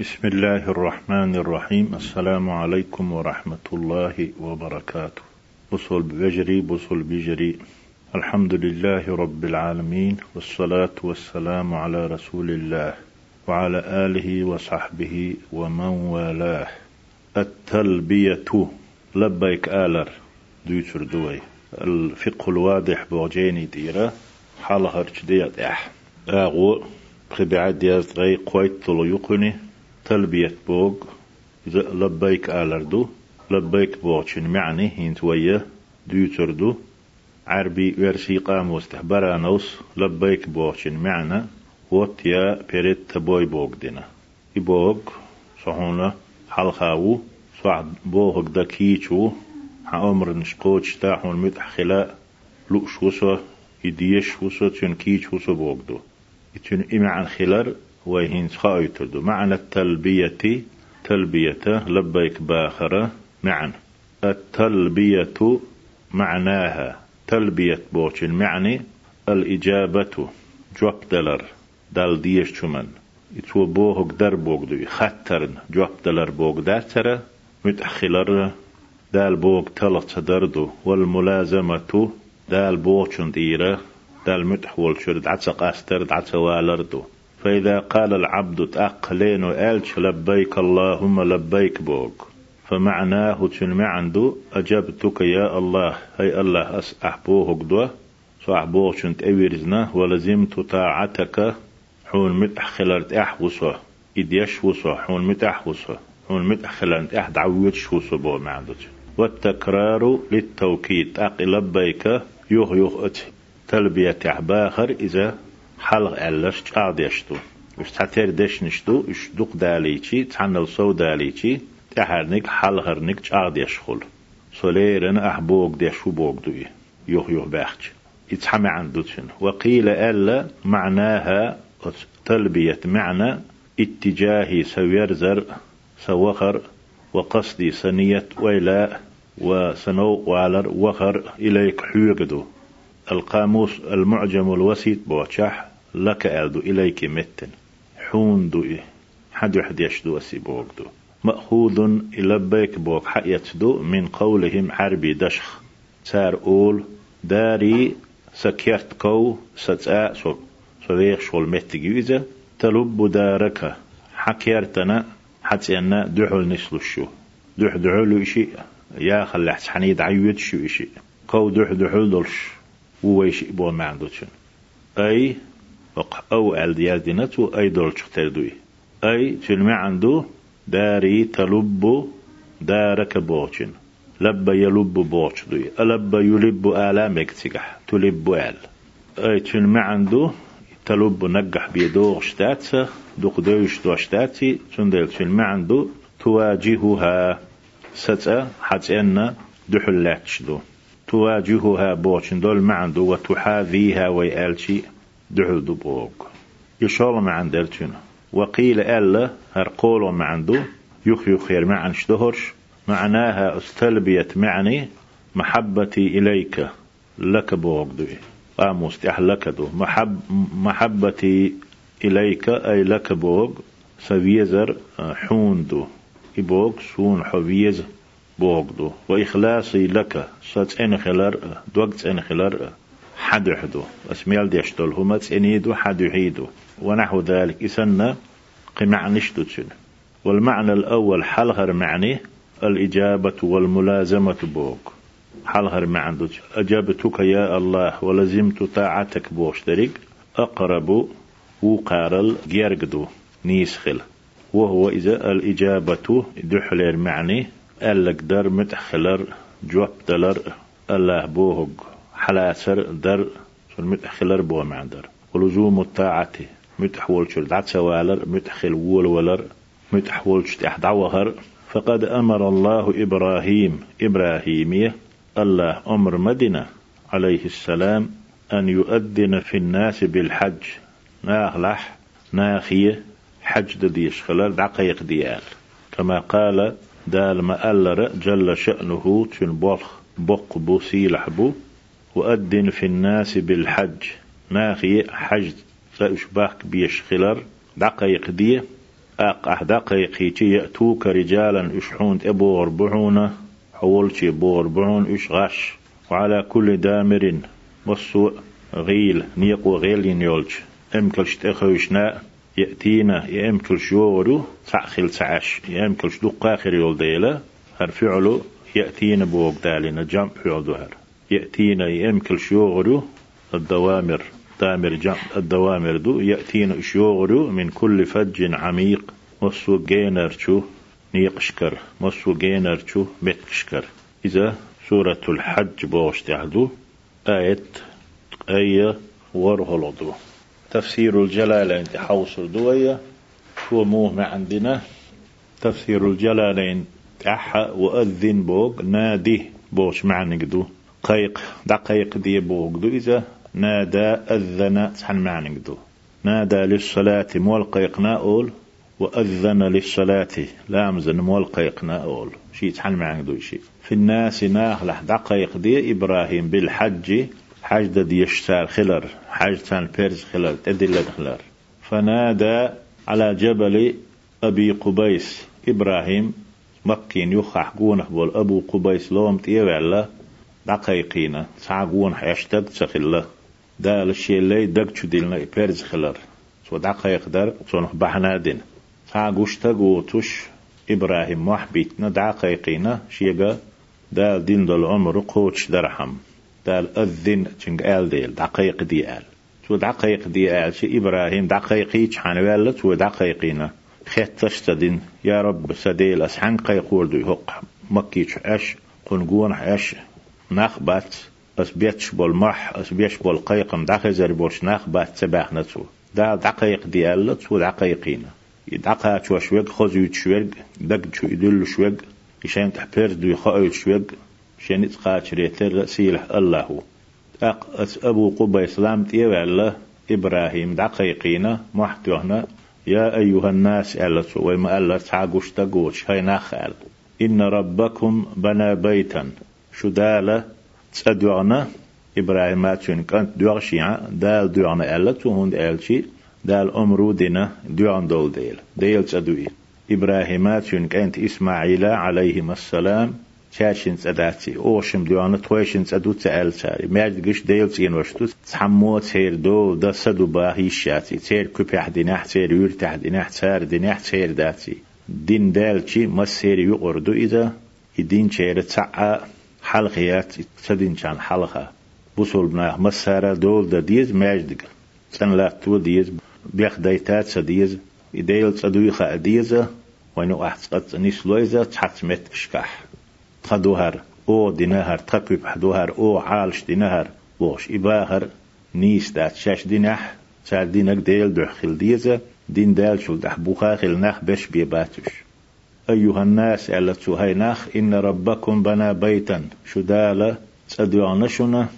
بسم الله الرحمن الرحيم السلام عليكم ورحمة الله وبركاته بصل بجري بصل بجري الحمد لله رب العالمين والصلاة والسلام على رسول الله وعلى آله وصحبه ومن والاه التلبية لبيك آلر دوتر دوي الفقه الواضح بوجيني ديرة حالها رجدية اح اغو خبعد يزغي قويت طلو يقني تلبية بوغ لبيك آلردو لبيك بوغشن معني هنت ويا دوتردو عربي ورسي قاموس برانوس لبيك بوغشن معنى وطيا بيريت تبوي بوغ دينا. إبوغ صحونا حلخاو صعد بوغ دكيچو عمر نشقوش تاحون متحخلا لؤش وسو يديش وسو تون كيش وسو بوغدو يتون إما عن خلر ويهين خايتردو معنى التلبية تلبية لبيك باخرة معا التلبية معناها تلبية بوش المعني الإجابة جواب دلر دال ديش شمن. يتو بوهك در بوغدو خطرن جواب دلر بوغ داتر متأخلر دال بوغ تلت دردو والملازمة دال بوغشن ديرة. دال متحول شرد عتسا قاستر عتسا والردو فإذا قال العبد تأقلين ألش لبيك اللهم لبيك بوك. فمعناه تنمع عنده أجبتك يا الله. هي الله أسأحبوه قدوة صاحبوه شنت أويرزنا ولزمت طاعتك حون متأخلرت أحوصه إد يشوصه حون متأحوصه حون متأخلرت أحد عويتش وصه بو معدوش والتكرار للتوكيد. أقي لبيك يوه أتي تلبية باخر إذا حلق ألش تعاد يشتو وش تعتير دش نشتو وش دوق داليشي تعنل سو داليشي تحرنك حلغرنك تعاد يشخل سوليرن أحبوك ديشو بوك دوي يوه يوه باخش يتحمى عن دوتشن وقيل ألا معناها تلبية معنى اتجاهي سويرزر سوخر وقصدي سنية ويلا وسنو والر وخر إليك حيقدو القاموس المعجم الوسيط بوشح لك أردو إليك متن. حون دو حد يحد يشدو أسي بوغدو. مأخوذ إلبيك بوك حيتدو من قولهم حربي دشخ. تار أول داري سكيرت كو ستاء سو سويخ شغل متجيزة تلب دارك. حكيرتنا حتى أن دحل نسل الشو دح دحل إشي. يا خلي حنيد عيوت شو إشي. كو دح دحل دلش. وويش بو ما عندوش أي أو الدياز دينتو أي دولش تردوي أي تلمي عنده داري تلب دارك بوشن لب يلب بوش دوي. ألب يلب آلامك تسيقح تلب آل. أي تلمي عنده تلب نجح بيدوغ شتاتسا دوق دوش دو شتاتي تندل تلمي عنده تواجهها ستة حتى أن دحلاتش دو. تواجهها بوشن دول معندو وتحاذيها ويألشي. دحل دبوك. يشال معن درتنا وقيل ألا هرقول معندو يخي خير معن شتهرش معناها استلبية معني محبتي إليك. لك بوك دوي. قاموس لك دو. محب محبتي إليك أي لك بوك سويزر حون دو. إبوك سون حويز بوغدو وإخلاصي لك. سات إن خلر دوقت إن خلر حد حدو اسميال ديشتول هما تسنيدو حد ونحو ذلك إسنا قمع نشتو والمعنى الأول حلغر معني الإجابة والملازمة بوك. حلغر معنى أجابتك يا الله ولزمت طاعتك بوشترك أقرب وقارل جيرقدو نيسخل. وهو إذا الإجابة دحلر معني ألك در متخلر جواب دلر الله بوهق. حلاسر در شل متخلر بو معدر ولزوم الطاعة متحول شل دعت سوالر متخل وول ولر متحول شل أحدعوهر فقد أمر الله إبراهيم إبراهيمية الله أمر مدينة. عليه السلام أن يؤذن في الناس بالحج. ناغلح ناخية حج ديش خلال دقيق ديال. كما قال دال ما جل شأنه تن بوخ بق بو سيلح وأدن في الناس بالحج. ناخي حج؟ سأشباك بيش خلر دقيق دي. أق أحدقيقي يأتوك رجالا. إشحون أبو أربعون حولشي بو أربعون إش غش؟ وعلى كل دامر مصو غيل. نيق وغيل ينيولج أمكلش تأخوشنا يأتينا. يأمكلش يورو تعخل تعش يأمكلش دقا آخر يول ديلا هر فعلو يأتينا بوق دالنا جمع فعل دهر يأتينا يأمكلش يورو الدوامر دامر جمع الدوامر دو يأتينا شيوغرو من كل فج عميق مصو جينرشو نيقشكر مصو جينرشو متكشكر إذا سورة الحج بوش تعدو آية آية ورهلدو تفسير الجلالين تحوصل دوية شو موه عندنا؟ تفسير الجلالين تحا وأذن بوغ نادي بوش معنى دو قيق دقيق دي بوغ. دو إذا نادى أذن سحن معنى دو نادى للصلاة مولقيقنا أول وأذن للصلاة لامزن مولقيقنا أول شيء سحن معنى دو شيء في الناس ناخلح دقيق دي إبراهيم بالحج حج دي يشتار خلر حج تان بيرز خلر تدل خلر. فنادى على جبل أبي قبيس. إبراهيم مكين يخح قونه بول. أبو قبيس لوم تيوعلا دقيقين سعقون حيشتد سخلا دال الشيء اللي دق ديلنا بيرز خلر. سو دقيق در سونخ بحنا دين. سعقوش تقو تش إبراهيم محبيتنا دقيقين شيغا دال دين دل عمر قوتش درحم. دال أذن تنق آل ديل دقيق دي آل. تو دقيق دي آل شي إبراهيم دقيقي تحان ولا تو دقيقين. خيت تشتدين يا رب سديل أسحن قيقور دي هق مكيش أش قنقون أش نخبت أس بيتش بول مح أس بيش بول قيقم دقي زر بولش نخبت سباح نتو دال دقيق دي آل تو دقيقين يدقا شو شويق خزو شويق دق شو يدل شويق يشان تحبير دو يخايل شويق شان يتقاتش ريتر سيلح الله أق أبو قبا إسلام تيوى الله إبراهيم دقيقين محتوهنا يا أيها الناس ألت وما ألت تعقوش تقوش هاي نخال إن ربكم بنى بيتا شدالة تسدوغنا إبراهيم ماتون كانت دوغشيع دال دوغنا ألت وهند ألشي دال أمرو دينا دوغن دول ديل. ديل تسدوي إبراهيم ماتون كانت إسماعيل عليهما السلام شاشين تسداتي أوشم ديوانا تويشن تسدو تسأل ساري ماجد قش ديل تسين وشتو؟ تحمو تسير دو دا سدو باهي شاتي تسير كوبي حديناح تسير يور تحديناح تسار ديناح تسير داتي دين دالشي ما سير يقردو إذا يدين شير تسعى حلقيات تسدين كان حلقة. بوصل بناه مسارة دول دا ديز ماجد سن لا تو ديز بيخ ديتات سديز يديل تسدو يخا ديزة وينو أحسقت نيسلويزة تحت مت كشكح تخدوهر أو دينهر تقويب حدوهر أو عالش دينهر بوش إباهر نيس دات شاش دينح سار دينك ديل دخل ديزة دين دال شو دح بوخاخل نخ بش بيباتش أيها الناس هاي نخ إن ربكم بنى بيتا شدالة تدعونشنا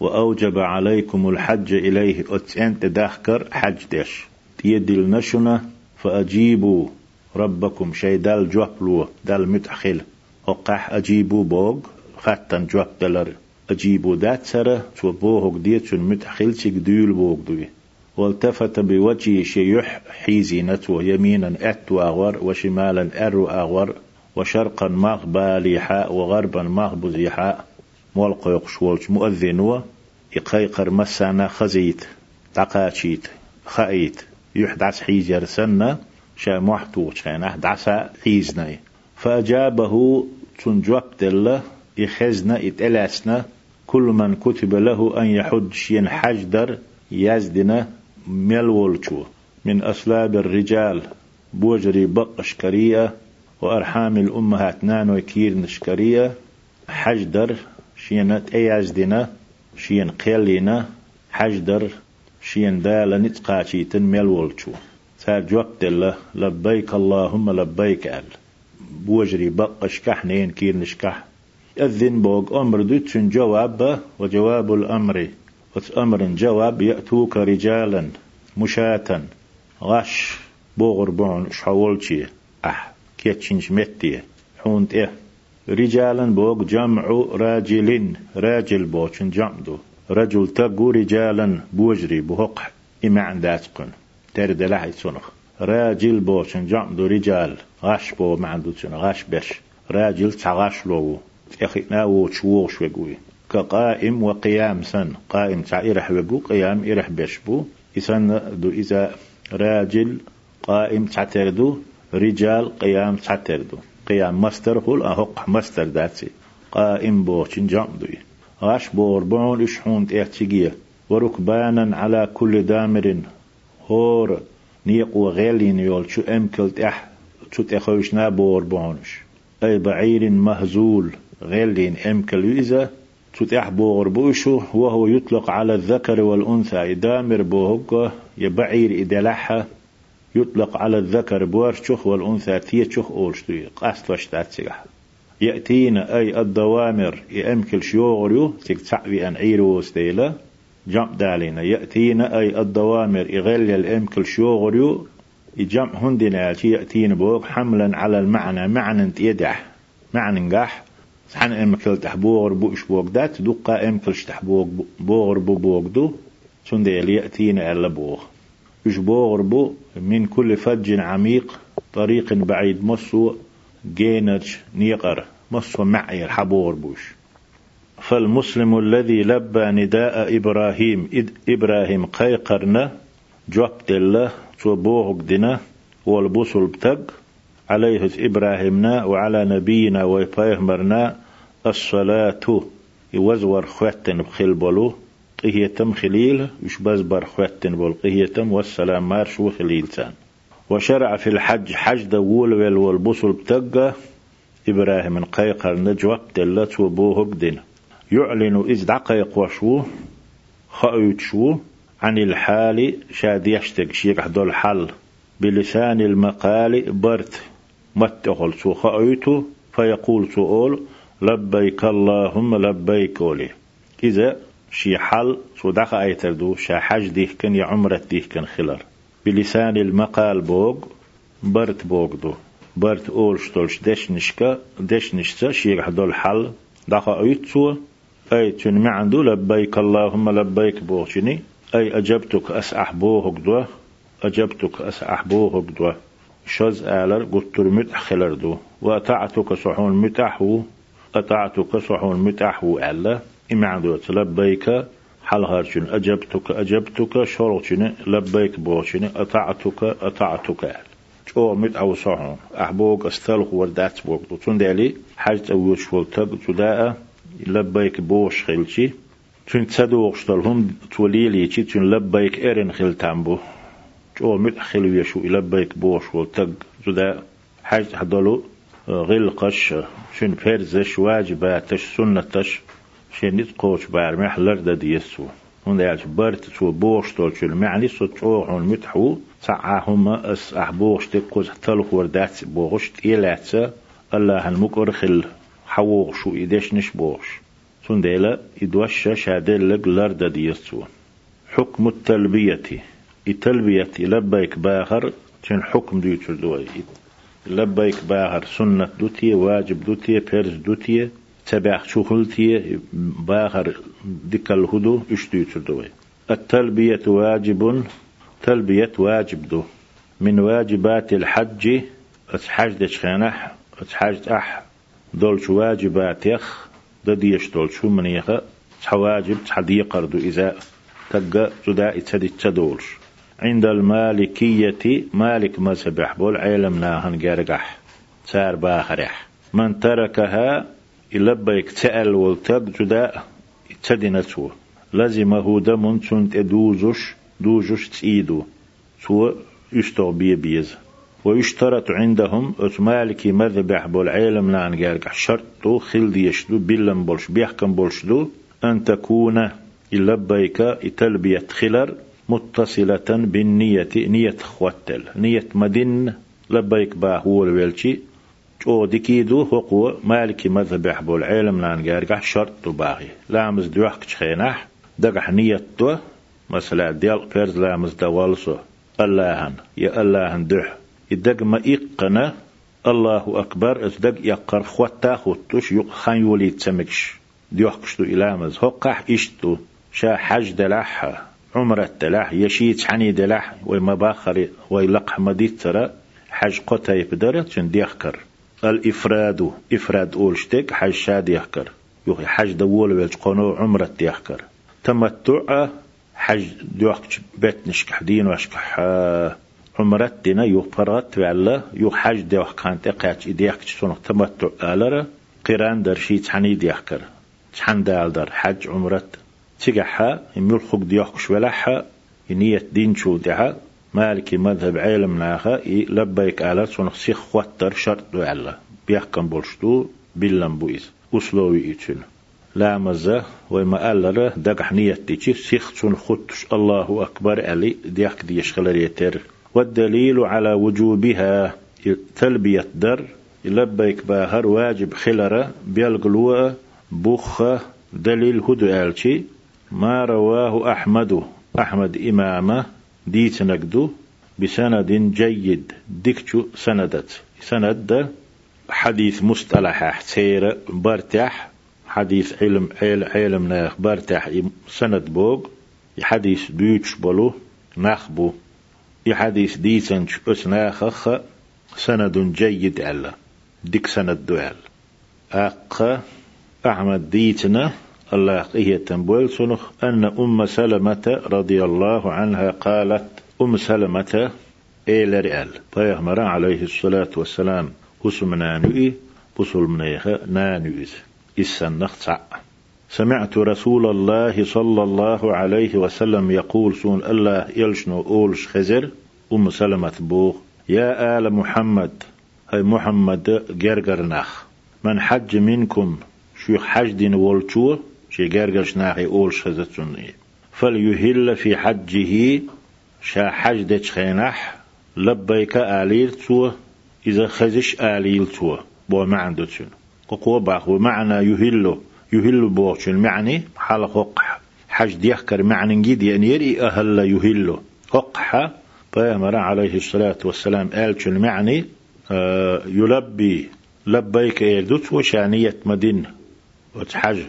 وأوجب عليكم الحج إليه. أتسنت داخكر حج ديش تيدل نشنا فأجيبوا ربكم شي دال جوبلو دال متحخل وقح أجيبو بوغ خاتن جواب دلر. أجيبو دات سرة تو بوغ ديت متحخل شك ديول بوغ دوي. والتفت بوجهه شيح حيزي نتو يمينا أتو أغور وشمالا أرو أغور وشرقا ماغ باليحاء وغربا ماغ بزيحاء مولق يقشولش مؤذنوا يقيقر مسانا خزيت تقاشيت خأيت يحدث حيجر سنة شا محتوش شا نحدث حيزني فأجابه تنجوب دلة يخزنا يتألسنا كل من كتب له أن يحج شين حجدر يزدنا ملولشو من أسلاب الرجال بوجري بقش كرية وأرحام الأمهات نانو كير نشكرية. حجدر شين أيزدنا شين قيلنا حجدر شين دالا نتقاشيتن ملولشو تاجوب دلة لبيك اللهم لبيك أل. بوجري بقش كحنين كير نشكح. أذن بوغ أمر دوتشن جواب وجواب الأمر وأمر جواب يأتوك رجالا مشاة. غش بوغر بون شحولتي أح كيتشنش متي حونت إيه رجالا بوغ جمع راجل راجل بوشن جمدو. رجل تقو رجالا بوجري بوق إما عنداتقن ترد لحي سنخ راجل بوشن جام دو رجال غاش بو ما عنده غاش بش. راجل تعغاش لو يخينا وشوش وقوي كقائم وقيام سن قائم تاع إرح وقو قيام إرح بش بو إسان دو إذا راجل قائم تعتردو رجال قيام تعتردو قيام مستر قول أهق مستر داتي قائم بوشن جام دوي غاش بور بعون إشحون تيحتيجيه وركبانا على كل دامر هور نيق وغيلين يول شو أمكل تح شو تخوشنا بور بعونش أي بعير مهزول غيلين أمكل يزا شو تح بور بوشو وهو يطلق على الذكر والأنثى. دامر بوهق يبعير إدلحها يطلق على الذكر بورشخ والأنثى. تيتشخ أولشتوي قاست وشتات سيح يأتينا أي الدوامر يأمكل شيوغريو تكتعبي أن عيرو ستيلا جمع دالينا يأتينا أي الدوامر إغلي الأمكل شيوغريو يجمع هندنا يأتينا بوك حملا على المعنى. معنى يدح معنى نجح سحن أمكل تحبوغر بوش بوك دات دقا أمكل تحبوغ بوغر بو بوغ دو سندي يأتينا ألا بوغ. يشبوغر بو من كل فج عميق طريق بعيد مصو جينج نيقر مصو معي الحبور بوش. فالمسلم الذي لبى نداء إبراهيم إد إبراهيم قيقرنا جوبت الله توبوغ دنا والبوصل بتق عليه إبراهيمنا وعلى نبينا ويفاهمرنا الصلاة. يوزور خواتن بخيل بلو قهيتم خليل يشبز بر خواتن بول قهيتم والسلام مارش وخليلتان وشرع في الحج حج دول والبوصل بتق إبراهيم قيقر نجوبت الله توبوغ دنا يعلن إذ دقيق وشو خأيت شو عن الحال شاد يشتق شيك حدو الحل بلسان المقال برت. متغل سو خأيتو فيقول سؤال لبيك اللهم لبيك ولي إذا شي حل سو دقا أيتردو شا حج ديه كان يا عمرة ديه كان خلال. بلسان المقال بوغ برت بوغ دو. برت أول شتولش دش نشكا دش نشتا شيك حدو الحل دقا أيتسو أي تن عنده لبيك اللهم لبيك بوشني أي أجبتك أسأح بوهك دوا أجبتك أسأح بوهك دوا شز آلر قلت متح خلر دو وأطعتك صحون متحو. أطعتك صحون متحو ألا إما عنده لبيك حل هارشن أجبتك أجبتك. شرطشن لبيك بوشن. أطعتك أطعتك شو مت أو صحون. أحبوك أستلق وردات بوك دو تندالي حاجة أو يشول تق تداء. لبيك بوش خلشي. تون تصدوق هم توليلي تون لبيك إرن خل تامبو خلو يشو لبيك بوش والتق زدا حاج هدولو غلقش شن فرزش واجباتش سنتش شن نتقوش بار محلر دا ديسو هون يالش برت تو بوش تول شو المعني متحو سعاهم اس احبوش تقوز تلخ وردات بوغش تيلاتسا الله المكر خل حوغ شو إيديش نشبوغش سنديلا إدوش شادل لرد ديسو حكم التلبية. التلبية لبيك باخر تن حكم ديوتر دوي لبيك باخر سنة دوتي واجب دوتي فرز دوتي تبع شغلتي باخر ديك الهدو إش ديوتر دوي التلبية واجب تلبية واجب دو. من واجبات الحج اتحاج دشخانح اتحاج أح دولش واجبات يخ دديش دولش من يخ حواجب تحدي قردو إذا تقى جدا اتدي تدولش. عند المالكية مالك مذهب بول علم ناهن جارقح سار باخرح من تركها يلبيك تأل والتق جدا اتدي نتو لازمه دم تنت دوزش دوزش تيدو سو يستغبي بيز. ويشترط عندهم مالكي مذبح بول علم لأن قال شرط خلد يشدو بلن بولش بيحكم بولش دو. أن تكون اللبيك تلبية خلر متصلة بالنية نية خوتل نية مدن لبيك با هو الويلشي. جو ديكيدو هو مالكي مذبح بول علم لأن قال شرط باغي. لامز دوحك خيناح دقح نية دو. مثلا ديال فرز لامز دوالسو. اللهن يا اللهن دح يدق ما إقنا الله أكبر أصدق يقر خوتا خوتوش يق خان يولي تسمكش ديوحكشتو إلامز هقح إشتو. شا حج دلحها عمرة دلح يشيت حني دلح وما باخر ويلق حمديت ترى حج قطع بدر جن ديخكر. الإفراد إفراد أولشتك حج شاد يحكر يوخي حج دول ويلج قنو عمرة ديخكر. تمتع حج ديوخ بيت نشكح دين واشكح عمرة دينا يوخ فرات وعلا يوخ حج ديوخ كانت إقياتش ديخك سنو تمتع آلرة قران در شي تحني ديخكر. تحن دال در حج عمرة تيجحها يميل خوك ديوخ شولحها نية دين شو ديها مالكي مذهب عالم ناخا لبيك على سنخ سيخ خوتر شرط وعلا. بيحكم بولشتو بيلن بويز. أسلوي إيتشن لا مزة وما ألر دقح نيتي سيخ سن خطش الله أكبر علي ديحك ديش خلريتر والدليل على وجوبها تلبية در لبيك باهر واجب خلرة بيلقلوا بوخ دليل هدو آلشي. ما رواه أحمد أحمد إمامة ديت نقدو بسند جيد. ديكتو سندت. سند حديث مصطلح سير برتاح حديث علم عيل علم ناخ برتاح سند بوغ. حديث بيوتش بلو نخبو حديث ديتنش بس ناخخ سند جيد على ديك سند دوال أق أحمد ديتنا. الله هي تنبول سنخ أن أم سلمة رضي الله عنها قالت أم سلمة إيل رئال فيغمر عليه الصلاة والسلام. أسم نانوئي بصل منيخ نانوئز إسان نخصع سمعت رسول الله صلى الله عليه وسلم يقول سون الله يلشنو أولش خزر. أم سلمة بوغ يا آل محمد. هاي محمد جرجر نخ من حج منكم شو حج دين شي جرجش ناحي أول شهزتون فليهل في حجه شا حج دش خينح لبيك آليل تو إذا خزش آليل تو بو ما عنده تشون قوة باخ ومعنى يهل يهل بوغشن معني حال قق. حج ديخكر معنى جديد يعني يري أهل يهل ققح فيامر عليه الصلاة والسلام قال شن معني آه يلبي لبيك إيردوت وشانية مدينة وتحج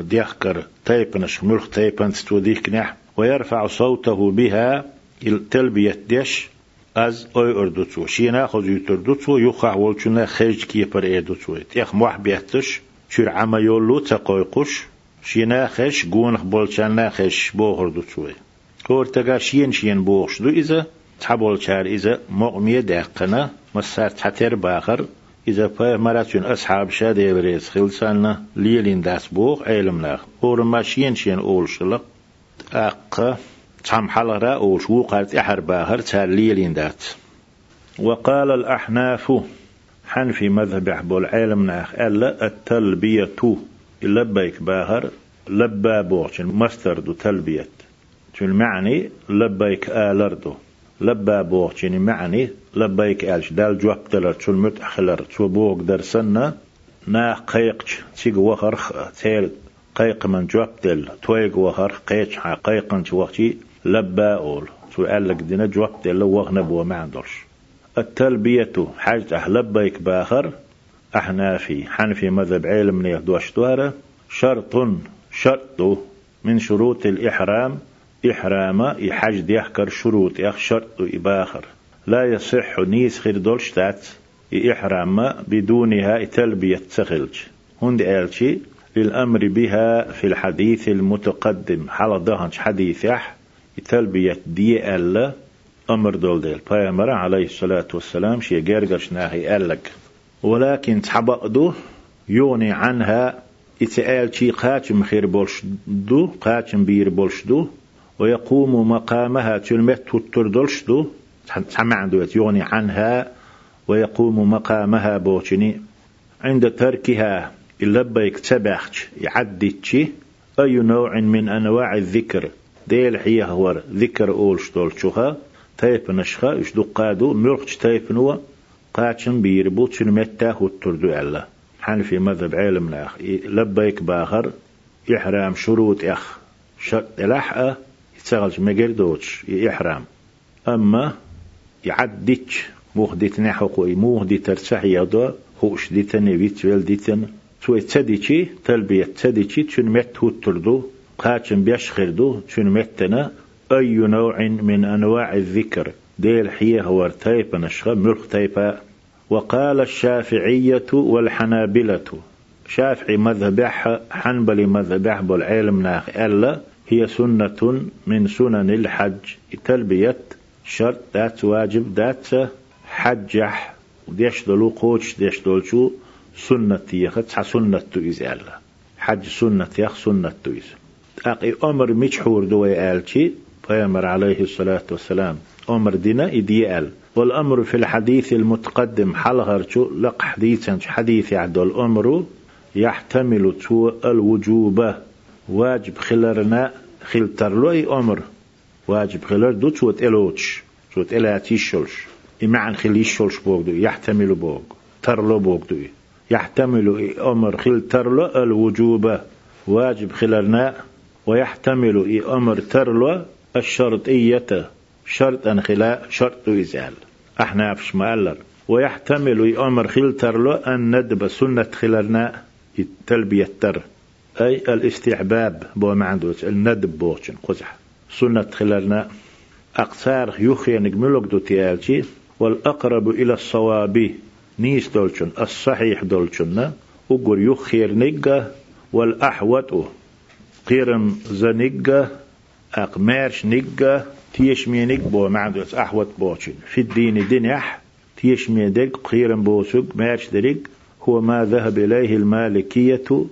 ديخكر تيبنش ملخ تيبن ستوديك نح ويرفع صوته بها التلبية ديش أز أوي أردوتو. شينا خذ يتردوتو يخع ولچنا خيج كي بر أيدوتو. تيخ موح بيحتش شير عما يولو تقويقش شينا خش قونخ بولچنا خش بوهردوتو كور تغا شين شين بوخش دو إذا تحبول شار إذا مغمية داقنا مسار تحتر باخر. إذا مراتون أصحاب شادي بريز خلصانا ليلين داس بوغ علم لاغ اور ماشين شين أول شلق. أق تام حلرا أول شو قالت إحر باهر تال ليلين دات. وقال الأحناف حنفي مذهب أحبول علم ناخ ألا التلبية لبيك باهر بوغ مستر دو تلبية. المعني لبيك آلردو بوغ معني لبيك ألش. دال جواب دلر تشول متأخلر تشو بوغ درسنا نا قيقش تيق وخر تيل قيق من جواب دل. تويق وخر قيش حا قيقن وقتي لبا أول. سؤال لك دينا جواب دل. وغنب وما عندرش التلبية. حاجة لبيك باخر. إحنا في حنفي مذهب علم يهدوش شرط. شرط. من شروط الإحرام. إحرام. يحج يحكر شروط. يخ شرط إباخر لا يصح نيس خير دولشتات إحرام بدونها تلبية سخلج هند آلشي للأمر بها في الحديث المتقدم. حال دهنش حديث يح تلبية دي ألا أمر دول ديل. فيامر عليه الصلاة والسلام شي جرجش ناهي ألك. ولكن تحبقدو يوني عنها إتقال شي قاتم خير بولش دو قاتم بير بولش دو ويقوم مقامها تلمت تردلش دو سمع دوت يغني عنها ويقوم مقامها بوشني عند تركها اللبيك تبخش يعدتش أي نوع من أنواع الذكر؟ ديل حيه هو ذكر أول شتول شوها تايب نشخا إش قادو مرخش تايب نوا قاتشن بيربو تشنمتا هو التردو ألا. حنفي مذهب علم ناخ لبيك باخر إحرام شروط أخ. شرط إلأحقة يتسغلش مجر دوتش إحرام أما يعدتش موخ ديتنا حقوي موخ دي ترسح يضا خوش ديتنا ويتوال ديتنا سوي تديشي تلبية تديشي تشن مت هو تردو. قاچن بيش خردو تشن متنا أي نوع من أنواع الذكر؟ ديل حية ورتيب نشغى ملخ تيبا وقال الشافعية والحنابلة. شافعي مذهبح. حنبلي مذهبح بالعلم ناخ. ألا. هي سنة من سنن الحج. تلبية شرط ذات واجب ذات حجح. ديش دلو قوش ديش دول شو سنة يخت سنة تؤيز ألا حج سنة يخ سنة تؤيز. أقي أمر مجحور دوي آلشي فيامر عليه الصلاة والسلام. أمر دينا إديال والأمر في الحديث المتقدم حلغر لق حديثا حديث يعدو الأمر يحتمل تو الوجوب. واجب خلرنا خلتر أي أمر واجب خلر دو توت إلوتش توت إلاتيشلش إمعن خليشلش بوغدو يحتمل بوغ ترلو بوغدو يحتمل أمر خلترلو الوجوب واجب خلرنا ويحتمل أمر ترلو الشرطية شرط أنخلاء شرط إزال. أحنا فش مالر ويحتمل أمر خلترلو أن ندب سنة خلرنا التلبية تر. أي الاستحباب بو ما عنده الندب بوشن قزح سنة خلالنا. أقصار يخي نجملك دو تيالتي والأقرب إلى الصواب نيس دولشن الصحيح دولشن وقر يخير نجا والأحوط قيرم زنجا أقمارش نجا تيشمي نج بو ما عنده أحوط بوشن. في الدين دنيح تيشمي دق قيرم بوسوق مارش دريق هو ما ذهب إليه المالكية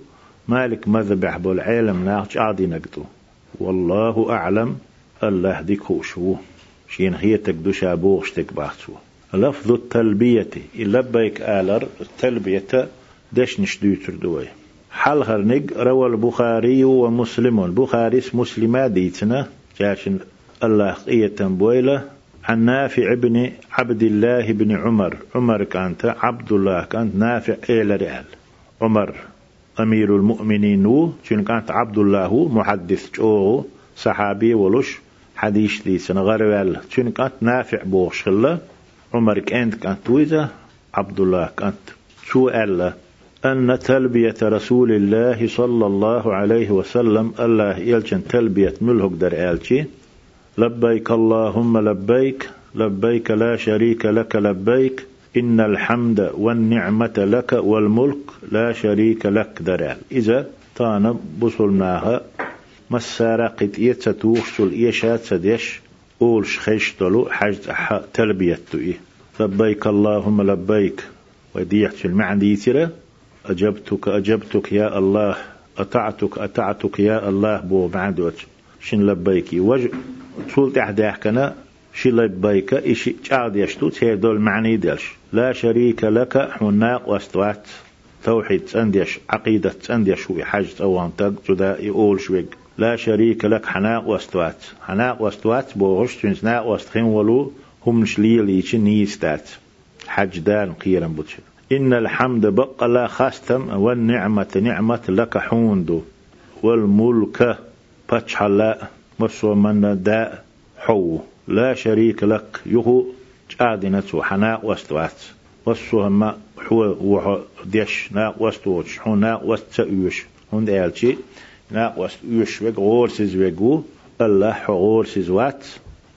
مالك مذهب أحبو العالم ناقش عادي نقدو والله أعلم الله ديك شو شين هي تقدو شابوغش تكباتو لفظ التلبية لبيك آلر التلبية دش نشدوتر دوي حال هرنق روى البخاري ومسلم. البخاري مسلمة ديتنا. جاشن الله قية بويلة. عن نافع بن عبد الله بن عمر. عمر كانت عبد الله كانت نافع إلى ريال عمر. أمير المؤمنين و شن كانت؟ عبد الله محدث جو صحابي ولش حديث دي سنغروال شن كانت؟ نافع بوش خلا. عمر كانت كانت ويزا عبد الله كانت شو ألا. أن تلبية رسول الله صلى الله عليه وسلم الله يلجن تلبية ملهق در آلشي لبيك اللهم لبيك لبيك لا شريك لك لبيك. إن الحمد والنعمة لك والملك لا شريك لك درال إذا تانا بصلناها مسارة قد يتتوخش الإيشات سديش أول شخيش طلو حاج تلبية إيه. لبيك اللهم لبيك. وديعت المعنى ترى أجبتك أجبتك يا الله أطعتك أطعتك يا الله بو معدوت شن لبيك؟ وج طول تحت كنا شي لبيك؟ إشي تعاد يشتو تهير دول معني دلش لا شريك لك حناق واستوات توحيد تنديش عقيدة تنديش هو حاجة أوان تق جدا يقول شويق لا شريك لك حناق واستوات حناق واستوات بوغش تنسناق واستخين ولو هم شليل يشي نيستات حج دان قيرا بوتش. إن الحمد بقى لا خاستم والنعمة نعمة لك حوندو والملك باتشحلا مسو من داء حو. لا شريك لك يهو. جادنت وحناء واستوات. والسهم حو وح ديش نا واستوش حو نا واستوش هند آلشي نا واستوش وق غورسز وقو الله غورسز وات.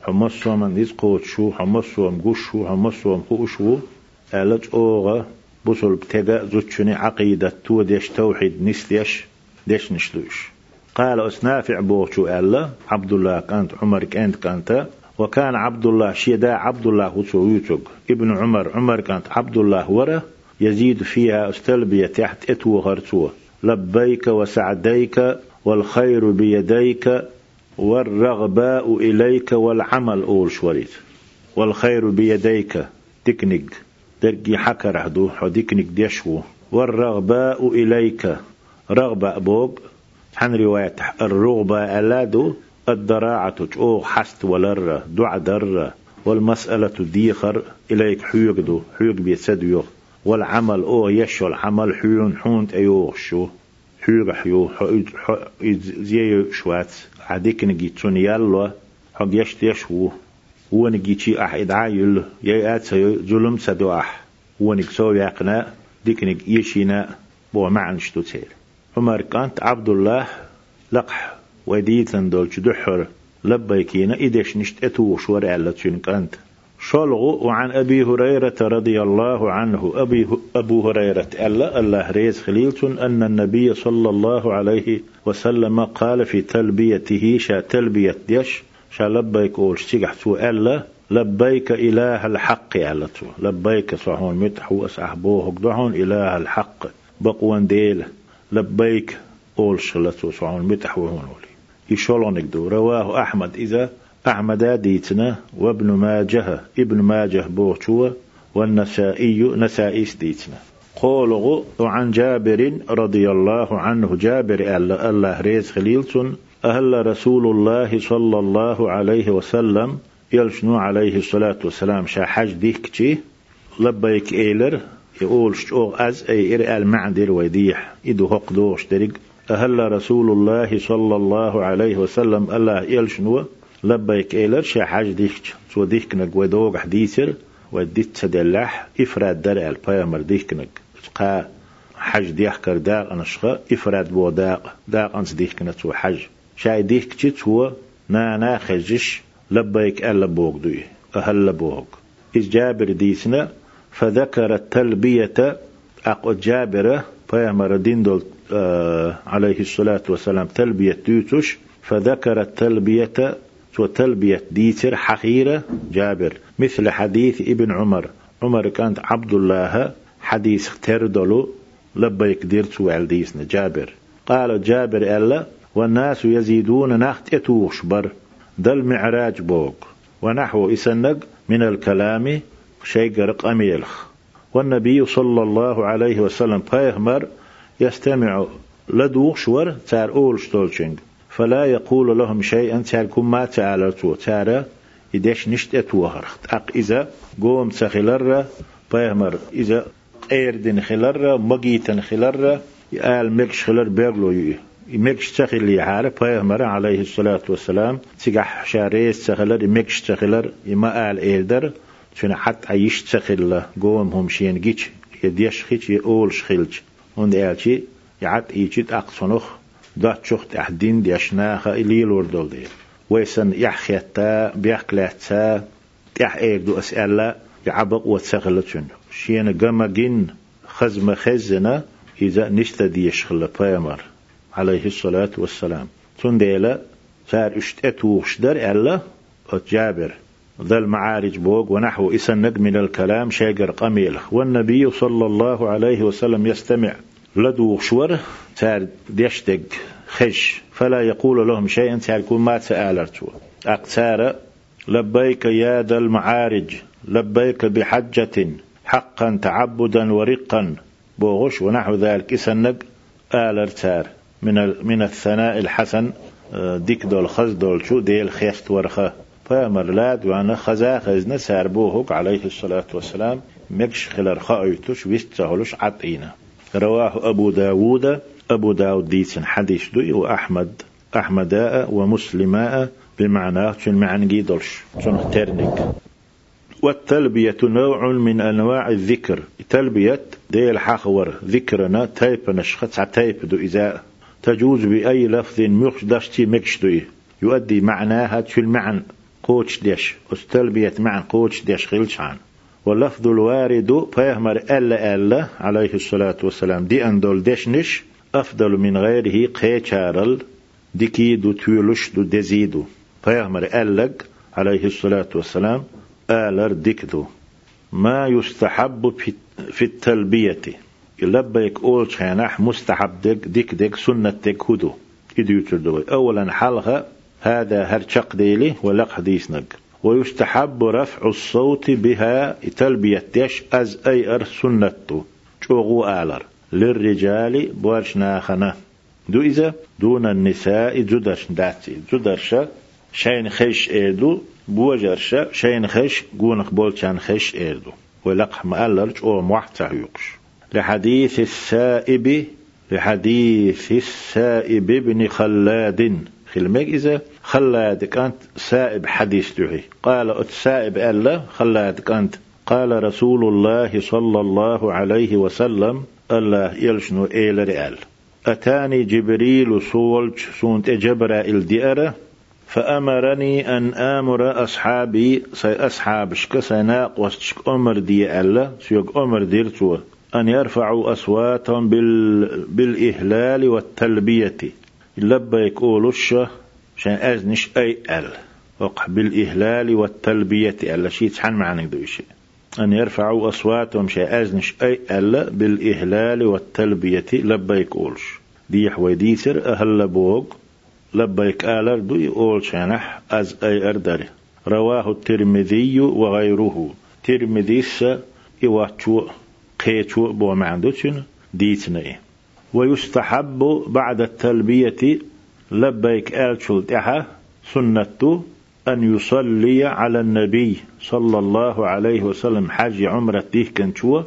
حمصو من ديز قوت شو حمصو مقوش شو حمصو مقوشو آلت أوغا بوصل بتجا زوتشني عقيدة تو ديش توحيد نستيش ديش نشلوش. قال أسنافع بوشو ألا عبد الله كانت عمر كانت كانت وكان عبد الله شيدا عبد الله وتويتك ابن عمر عمر كانت عبد الله ورا يزيد فيها استلبية تحت إتو غرتوه لبيك وسعديك والخير بيديك والرغباء إليك والعمل أول شوريت والخير بيديك تكنيك درجي حكر هدو ديكنيك ديشو. والرغباء إليك رغبة بوب. عن رواية الرغبة ألادو الدراعة أو حست ولر دع در والمسألة ديخر إليك حيوغدو حيوغ بيسديو والعمل أو يشو العمل حيون حونت أيوغ شو حيوغ حيو زي شوات عديك نجي تون يالو حق يشت يشو هو نجي تي أح إدعايل يأت ظلم سدو أح هو نجي سو يقنا ديك نجي يشينا بو معن شتو تير. عمر كانت عبد الله لقح وديتن دولش دحر لبيكينا إدش نشت أتوش ورع كانت. شلغ وعن أبي هريرة رضي الله عنه. أبي أبو هريرة ألا الله ريز خليلتون أن النبي صلى الله عليه وسلم قال في تلبيته شا تلبية ديش شا لبيك أول شتيقحتو ألا لبيك إله الحق علتو لبيك صحون متحو أسحبوه دعون إله الحق بقوان ديل. لبيك أول شلتو صحون متحو هون يشولونك دو رواه أحمد إذا أحمد ديتنا وابن ماجه ابن ماجه بوتوا والنسائي نسائي ديتنا. قوله عن جابر رضي الله عنه. جابر الله ريز خليلتون. أهل رسول الله صلى الله عليه وسلم. يلشنو عليه الصلاة والسلام. شا حج ديكتي. لبيك إيلر. يقول شو أز أي إر المعدر ويديح. إدو هق دوش درق أهل رسول الله صلى الله عليه وسلم الله يلشنو لبيك إيلر شا حاج ديك سو ديك نك ودوغ حديثر وديت سدلح إفراد در البيامر ديك نك قا حج ديح كر داق أنشخا إفراد بو داق. أنس ديك نتو حج شاي ديك تشتو نا نا خجش لبيك ألا بوغ دوي. أهل بوغ. إذ جابر ديسنا فذكر التلبية أقو جابرة بيامر دين دول آه عليه الصلاة والسلام تلبية دوتش فذكر التلبية وتلبية ديتر حقيرة جابر مثل حديث ابن عمر. عمر كانت عبد الله حديث تردلو لبيك ديرت والديسنا جابر. قال جابر ألا والناس يزيدون نخت اتوشبر دل معراج بوك ونحو إسنق من الكلام شيء قرق أميلخ والنبي صلى الله عليه وسلم فيهمر يستمع لدوشور تار أول شتولشنج فلا يقول لهم شيئا تاركم ما تعالتو تارا إدش نشت أتوهرخت أق إذا قوم تخلر بيهمر إذا قيردن خلر مقيتن خلر يقال مكش خلر بيغلو يي مكش تخلي عارف بيهمر عليه الصلاة والسلام تقح شاريس تخلر مكش تخلر يما آل إيردر شنا حتى عيش تخل قوم هم شين جيش يديش خيش يقول شخلج هون إيالشي يعد إيجيت أقصنخ دات شخت أحدين ديشناخ إليل وردول دير ويسن يحخيتا بيحكلاتا يح إيردو أسألا يعبق وتسغلتشن شين جن خزم خزنا إذا نشتا ديشخل بيامر عليه الصلاة والسلام. تنديلا صار اشتأتوش در ألا جابر. ذا المعارج بوغ ونحو إسنق من الكلام شاقر قميل. والنبي صلى الله عليه وسلم يستمع. لدو شور تار ديشتق خش. فلا يقول لهم شيئا تاركون ما تآلرتوا أقتار لبيك يا ذا المعارج. لبيك بحجة حقا تعبدا ورقا. بوغش ونحو ذلك إسنق آلرتار من من الثناء الحسن آه، ديك دول خز دول شو ديل خيست ورخة. فامر لاد وأنا خزا خزنا ساربوهك عليه الصلاة والسلام مكش خلر خايتوش ويست سهلوش عطينا. رواه أبو داود أبو داود ديسن حديث دوي وأحمد أحمداء ومسلماء بمعنى شن معنى جيدلش شن ترنك والتلبية نوع من أنواع الذكر. تلبية دي الحخور ذكرنا تايب نشخص تايب دو إذا تجوز بأي لفظ مخدشتي مكشدوي يؤدي معناها في المعنى قوتش ديش استلبية معنى قوتش ديش خلش عن واللفظ الوارد فيهمر ألا ألا عليه الصلاة والسلام. دي أندول دشنش أفضل من غيره قيشارل ديكي دو تولش دو دزيدو. فيهمر ألق عليه الصلاة والسلام. آلر ديكدو. ما يستحب في التلبية. يلبيك أول شيناح مستحب ديك ديك سنة ديك هدو. إدو أولا حلها هذا هرشق ديلي ولق حديثنك ويستحب رفع الصوت بها تلبية يش أز أي أر سنته شوغو آلر. للرجال بورش ناخنا دو إذا دون النساء جدرش داتي. جدرشا شين خيش إيدو بوجرشا شين خيش قونق بولشان خيش إيدو. ولقح مألرج أو موحتا يقش لحديث السائب لحديث السائب بن خلاد. خلمك إذا خلاد كانت سائب حديث دعي قال السائب ألا خلاد كانت قال رسول الله صلى الله عليه وسلم الله يلشنو إيل رئال أتاني جبريل صولج سونت جبرائيل ديارة فأمرني أن آمر أصحابي سي أصحاب شكسنا وستشك أمر دي ألا سيوك أمر ديرتوا أن يرفعوا أصواتهم بال... بالإهلال والتلبية. لبيك أولوش شان أزنش أي أل. وقع بالإهلال والتلبية ألا شيء تحن معنى دوشي أن يرفعوا أصواتهم شيء أزنش أي ألا بالإهلال والتلبية لبيك أولش دي حويديسر أهل بوغ لبيك آلر دو أول شانح أز أي أردر رواه الترمذي وغيره. ترمذيس إواتشو قيتشو بو معندوشن ديتنا إيه ويستحب بعد التلبية لبيك آلشل تحا سنة أن يصلي على النبي صلى الله عليه وسلم حاج عمرة ديه كنشوة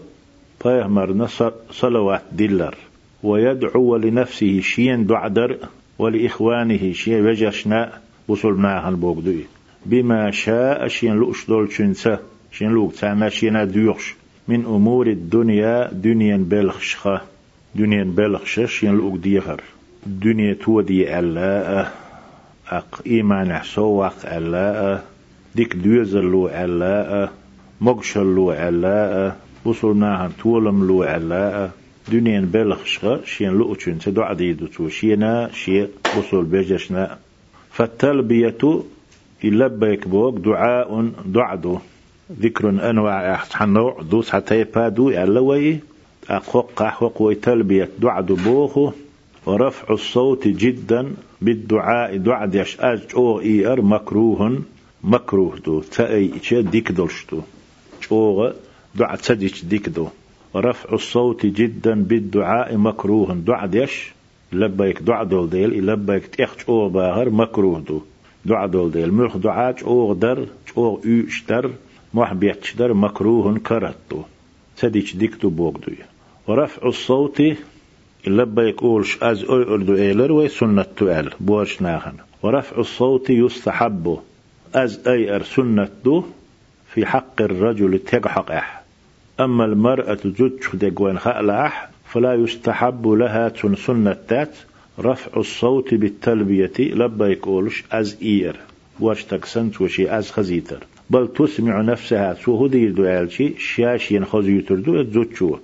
فيهمر صلوات دلر ويدعو لنفسه شين دعدر ولإخوانه شين وجشنا وصل معها البوغدوي بما شاء شين لؤش دول شنسة شين لوك تعمى شين ديوش من أمور الدنيا دنيا بلخشخة. دنيا بلخشش شين لوك ديخر دنيا تودي ألا أق إيمان سوق ألا ديك دوزلو ألا مقشلو ألا وصلناها تولم لو ألا دنيا بلخشغة شين لؤچن تدو عديدو تو شينا شي وصول بيجشنا فالتلبية يلبيك بوك دعاء دعدو ذكر أنواع حنوع دوس حتى يبادو يعلوي أخوق أخوق ويتلبية. دعدو بوخو ورفع الصوت جدا بالدعاء. دعد يش أج أو إير مكروه مكروه دو. تأي إيش ديك دولشتو أوغ. دعاء تديش ديك دو. رفع الصوت جدا بالدعاء مكروه دعاء ديش. لبيك دعاء دول ديل. لبيك تيخش أو باهر مكروه دو. دعاء دول ديل. ملخ دعاء أو در. أو يوش در. موح بيتش در مكروه كرتو سديش ديكتو بوغدو ورفع الصوت لبيك أولش أز أي أردو إيلر وي سنة تؤل بورش ناخن. ورفع الصوت يستحب أز أي أر سنة دو في حق الرجل تقحق أح. أما المرأة جدش دقوين خألح فلا يستحب لها تن سنة تات. رفع الصوت بالتلبية لبيك أولش أز إير. واش تكسنت وشي أز خزيتر. بل تسمع نفسها سو هدي دوالشي شاش ينخز يتردو تزوتشو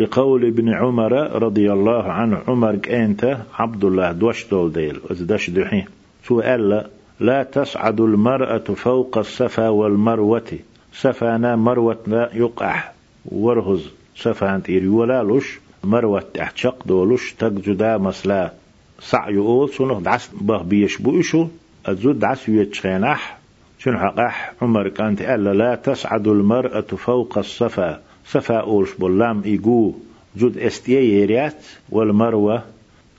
لقول ابن عمر رضي الله عنه عمر كأنت عبد الله دوش دول ديل ازدش دحين سؤال لا تصعد المرأة فوق الصفا والمروة. سفانا لا يقع. ورهز. سفان تيري ولا لش مروة تحت شق دولش تجدا مسلا. سعي أول سنه. دعس به بيش بوشو أزود دعس يتشينح شنو حقح عمر كأنت ألا لا تصعد المرأة فوق الصفا. صفا أولش بولام إيجو جود استيه يريات والمروة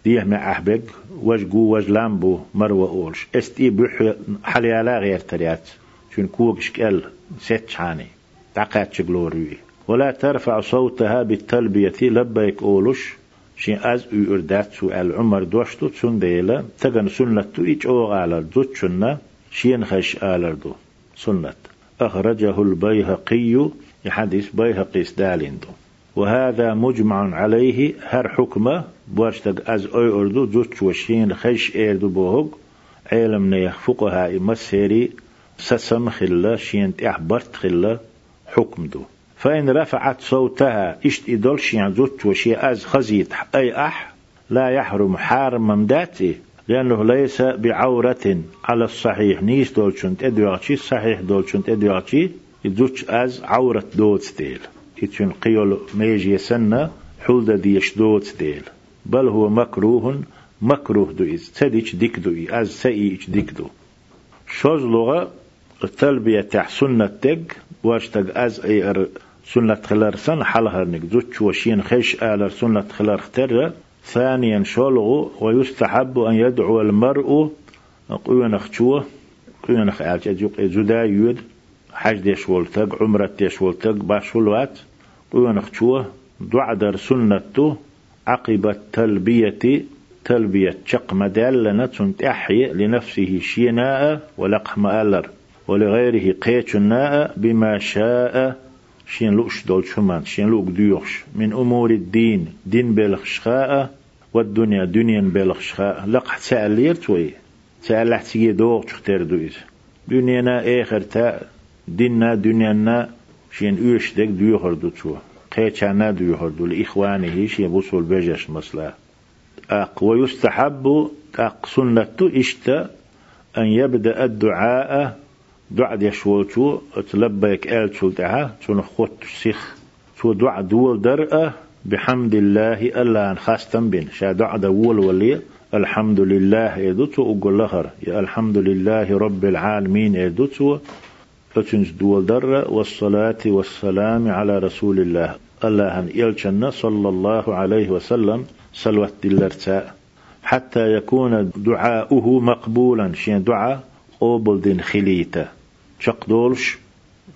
ديه مع أحبق وجقو وجلامبو مروة أولش إستي بح حليالا غير تريات. شن كوكش كال ست شاني. تعقات شغلوري. ولا ترفع صوتها بالتلبية لبيك أولش شين أز أردات سؤال عمر دوشتو تسون ديلا. تغن سنة تو إيج أو على دوت شنة شين خش آلردو سنة. أخرجه البيهقي يحدث بيهقي دو. وهذا مجمع عليه هر حكمة بواشتق أز أي أردو دوت وشين خش إيردو بوهق علم نيخ فقها مسيري سسم خلا شين تحبرت خلا حكم دو. فإن رفعت صوتها اشت إدول شين زوت وشي أز خزيت أي أح لا يحرم حارم ممداتي لأنه ليس بعورة على الصحيح. نيس دولشنت إدواتشي صحيح دولشنت إدواتشي يزوج أز عورة دوت ديل. يتشن قيول ميجي سنة حلدة ديش دوت ديل. بل هو مكروه مكروه دو إز تديش ديك دو أز سئيش ديك دو. شوز لغة التلبية تح سنة تق واشتق أز أي أر سنة خلار سن حلها نك وشين خيش آلر سنة خلار اختر ثانيا شولغو ويستحب أن يدعو المرء. قيون اختشوه قيون اخ آلش زدا يود حج ديش ولتق عمرة ديش ولتق باش ولوات. قيون اختشوه دعدر سنة عقب التلبية تلبية شق مدالنا تحيي لنفسه شيناء ولقم آلر ولغيره قيتشناء بما شاء. شين لوش دول شمان شين لوك ديوش من أمور الدين دين بلغ شخاء والدنيا دنيا بلغ شخاء. لق سألير توي سألح تيجي دوغ تختار دويز دنيانا آخر تا ديننا دنيانا شين اوش دك ديوخر دو تشو. قيتشانا ديوخر دو لإخوانه شين بوصول بجش مصلا أق ويستحب أق سنة إشتا أن يبدأ الدعاء. دعاء يشولتو تلبيك آل شولتها تون خوت سيخ. تو دعاء دول درأة بحمد الله ألا خاستم بين. شا دعاء دول ولي. الحمد لله يدوتو أقول لخر. يا الحمد لله رب العالمين يدوتو. فتنج دول در والصلاة والسلام على رسول الله الله أن يلجن صلى الله عليه وسلم سلوة دلرتا حتى يكون دعاؤه مقبولا شين دعاء قوبل دين خليتا شق دولش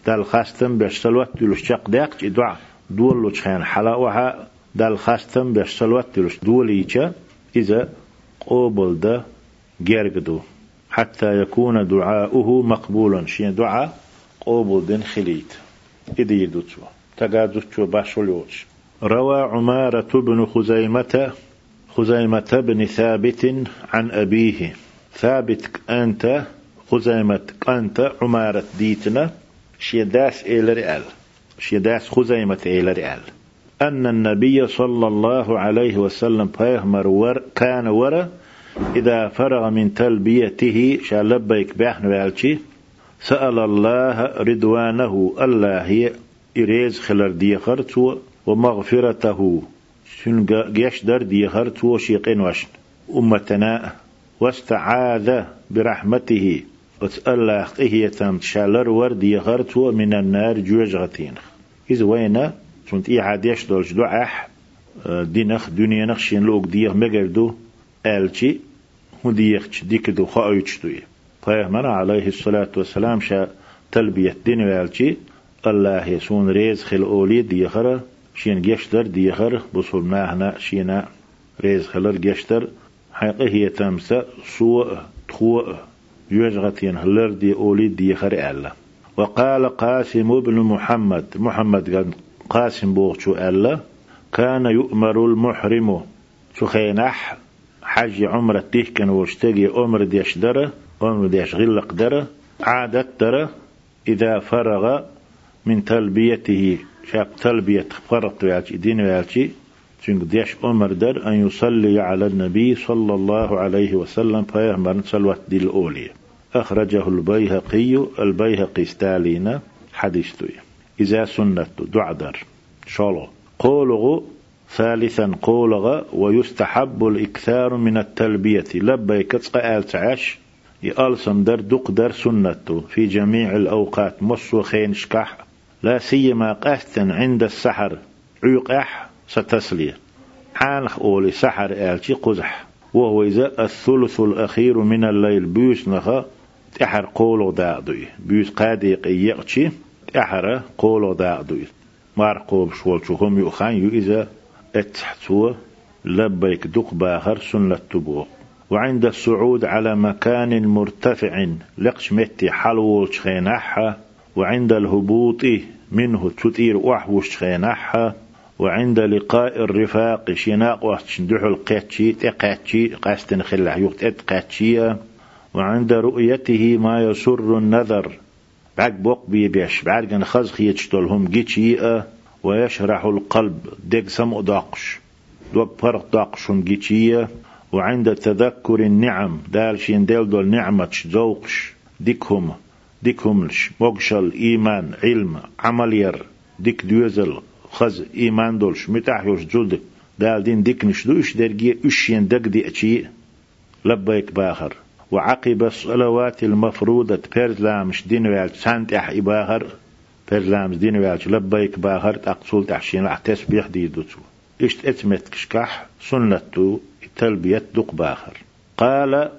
دال خاستم بيش سلوة دولش شق داق دعاء دول خان حلاوها دال خاستم بيش سلوة دولش دوليچا إذا قوبل ده جرقدو حتى يكون دعاؤه مقبولا شين دعاء قوبل دين خليت. إدي يدوتو تقادوتو باشولوش روى عمارة بن خزيمة خزيمة بن ثابت عن أبيه. ثابت أنت خزيمة أنت عمارة ديتنا شيداس إلى رئال. شيداس خزيمة إلى رئال. أن النبي صلى الله عليه وسلم بيغمر ور كان ورا إذا فرغ من تلبيته شالبيك بيحن والشي سأل الله رضوانه الله إريز خلر ديخرت ومغفرته. شنقاش در ديخرت وشيقين وشن. أمتنا واستعاذ برحمته. وتألا إهي تم شالر ور ديخرت من النار جوج غتين. إذ وين كنت إي عاديش دولش دعاح دينخ دنيا نخشين لوك ديخ مقردو. آلشي هديخش ديك دو خاويتش دوية. پیغمبر عليه الصلاة والسلام تلبية دين والشي الله يسون ريز خل أولي ديخر شين جشتر ديخر بصول ناهنا شينا ريز خلر جشتر حقه هي تمسا سوء تخوء يجغتين هلر دي أولي ديخر ألا. وقال قاسم بن محمد محمد قال قاسم بوغشو ألا كان يؤمر المحرم شخينح حج عمرة تيكن واشتقي عمر ديشدره قوم ديش غلق درة عادت درة إذا فرغ من تلبيته. شاب تلبية فرط ويالشي دين ويالشي چونك ديش أمر در أن يصلي على النبي صلى الله عليه وسلم فيهمر صلوات دي الأولية أخرجه البيهقي البيهقي ستالينا حديث إذا سنة دعدر شالو. قوله ثالثا قولغ ويستحب الإكثار من التلبية. لبيك تسقى آل تعاش. يألسم در دق در سنته في جميع الأوقات مصو خين شكح لا سيما قهتا عند السحر عيقح ستسلية حانخ أولي سحر آلتي قزح وهو إذا الثلث الأخير من الليل بيوس نخا تحر قولو داعدوي بيوس قاديق يقشي تحر قولو داعدوي مارقوب شوال شوهم يؤخان يو إذا اتحتوا لبيك دق باخر سنة تبوق وعند الصعود على مكان مرتفع لقش متي حلو شخينحها وعند الهبوط منه تطير وحوش شخينحها وعند لقاء الرفاق شناق وشندح القاتشي تقاتشي قاستن خلع يقت قاتشية وعند رؤيته ما يسر النذر بعد بوق بيبيش بعد كان خزخ يتشتلهم جيتشيئة ويشرح القلب دق سمو داقش دو فرق داقشون جيتشيئة وعند تذكر النعم دال شين ديل دول نعمة ذوقش ديكهم ديكهمش موغشل إيمان علم عملير ديك دوزل خز إيمان دولش. متاحيوش جلدك. دال دين ديك نشدوش درجي أشين دق دي أشي. لبيك باخر وعقب الصلوات المفروضة بيرزلامش دين ويال سانتح إباخر بيرزلامش دين ويال لبيك باخر تقصول تحشين تسبيح دي دوتو. إشت اتمت كشكح سنة تلبية دق بآخر. قال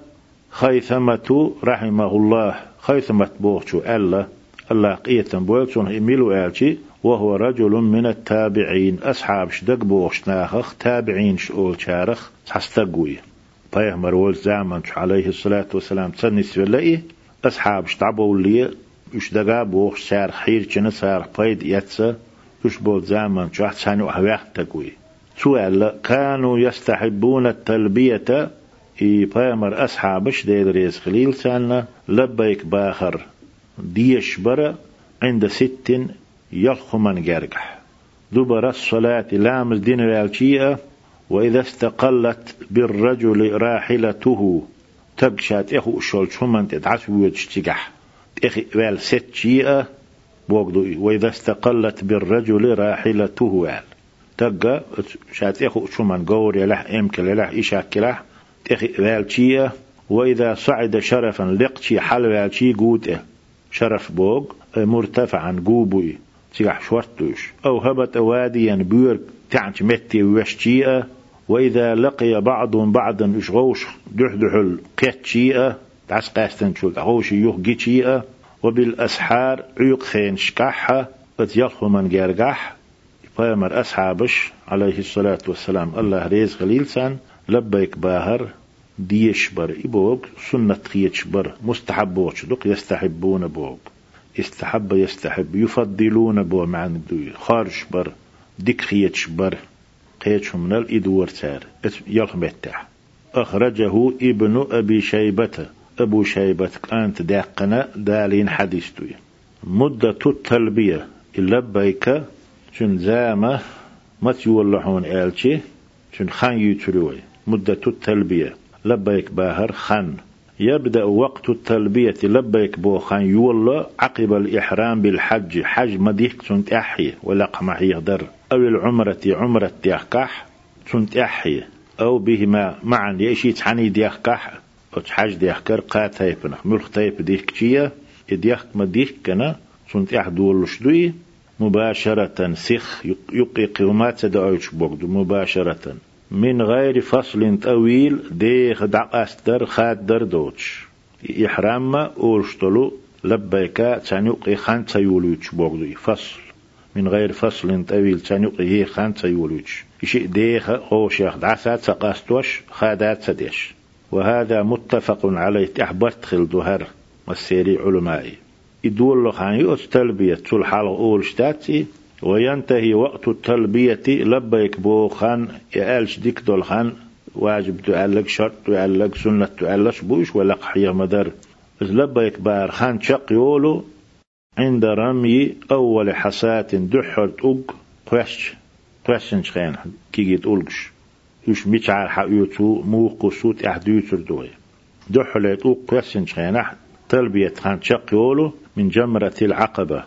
خيثمة رحمه الله خيثمة بوغشو ألا الله قيتا بوغشون إميلو ألشي وهو رجل من التابعين. أصحاب شدق بوغش ناخخ تابعين شؤول شارخ حستقوي بيهمر والزامن عليه الصلاة والسلام تسنس بالله أصحاب شتعبوا لي يشدقا بوغش شارخ حير چنة سارخ بيد يتسا يشبول زامن شو أحسانو أحواق تقوي. سؤال كانوا يستحبون التلبية؟ إي بامر أصحابش ديد ريز خليل سألنا لبيك باخر ديش برا عند ست يلخو من جرجح. دبر الصلاة لامز دين والشيئة وإذا استقلت بالرجل راحلته تبشات إخو شول شومن تدعس ويتشتجح إخي وال ست شيئة وإذا استقلت بالرجل راحلته وال. تقى شات إخو شومن قور يلح يلح إشاك يلح. إخي وال شيئة وإذا صعد شرفا لقشي حل وال شي قوت شرف بوغ مرتفعا قوبوي. تيح شورتوش. أو هبت واديا بيور تعنش متي وشتيئة وإذا لقي بعض بعضا إشغوش دحدح القيتشيئة تعس قاستن شو تعوش يوه وبالأسحار عيق خين شكاحة فتيلخو من جارجح فيمر أصحابش عليه الصلاة والسلام. الله ريز خليل سان. لبيك باهر. ديش بر إبوغ سنة خيتش بر. مستحب وشدق يستحبون بوغ استحب يستحب. يفضلون بو معنى دوي. خارج بر. ديك خيتش بر. قيتش من الإدور سار. يلخمتح أخرجه ابن أبي شيبة. أبو شيبة أنت داقنا دالين حديث دوي. مدة التلبية. اللبيك شن زامة مت يولحون آلشي شن خان يتروي مدة التلبية لبيك باهر خان. يبدأ وقت التلبية لبيك بوخان يولا عقب الإحرام بالحج. حج مديك سنت أحي ولقمح يقدر أو العمرة عمرة ديخكح سنت أحي أو بهما معا. يشي تحني ديخكح أو حج ديخكر قا تايبنا ملخ تايب ديخكشية ديخ مديك كنا سنت أح دول شدوي مباشرة. سخ يقي قومات سدعوش بوغدو مباشرة. من غير فصل طويل ديخ دعقاستر خادر دوتش إحرام أولشتلو لبيكا تانيق خان تيولوش بوغدو. فصل. من غير فصل طويل تانيق هي خان تيولوش. إشي ديخ غوشيخ دعسات سقاستوش خادات سديش وهذا متفق عليه تحبرت خل دهر والسيري علمائي. يدول خان يؤت تلبية تلحال أولشتاتي وينتهي وقت التلبية لبيك بو خان يالش ديك دول خان واجب تعلق شرط تعلق سنة تعلق بوش ولق حيا مدر. لبيك بار خان شق يولو عند رمي أول حسات دحرت أوج قوش قوشن شخين كي جيت أولش يش ميشعر حقيوتو مو قصوت أحديوتر دوي دحلت أوج قوشن شخين تلبية خان شق يولو من جمرة العقبة.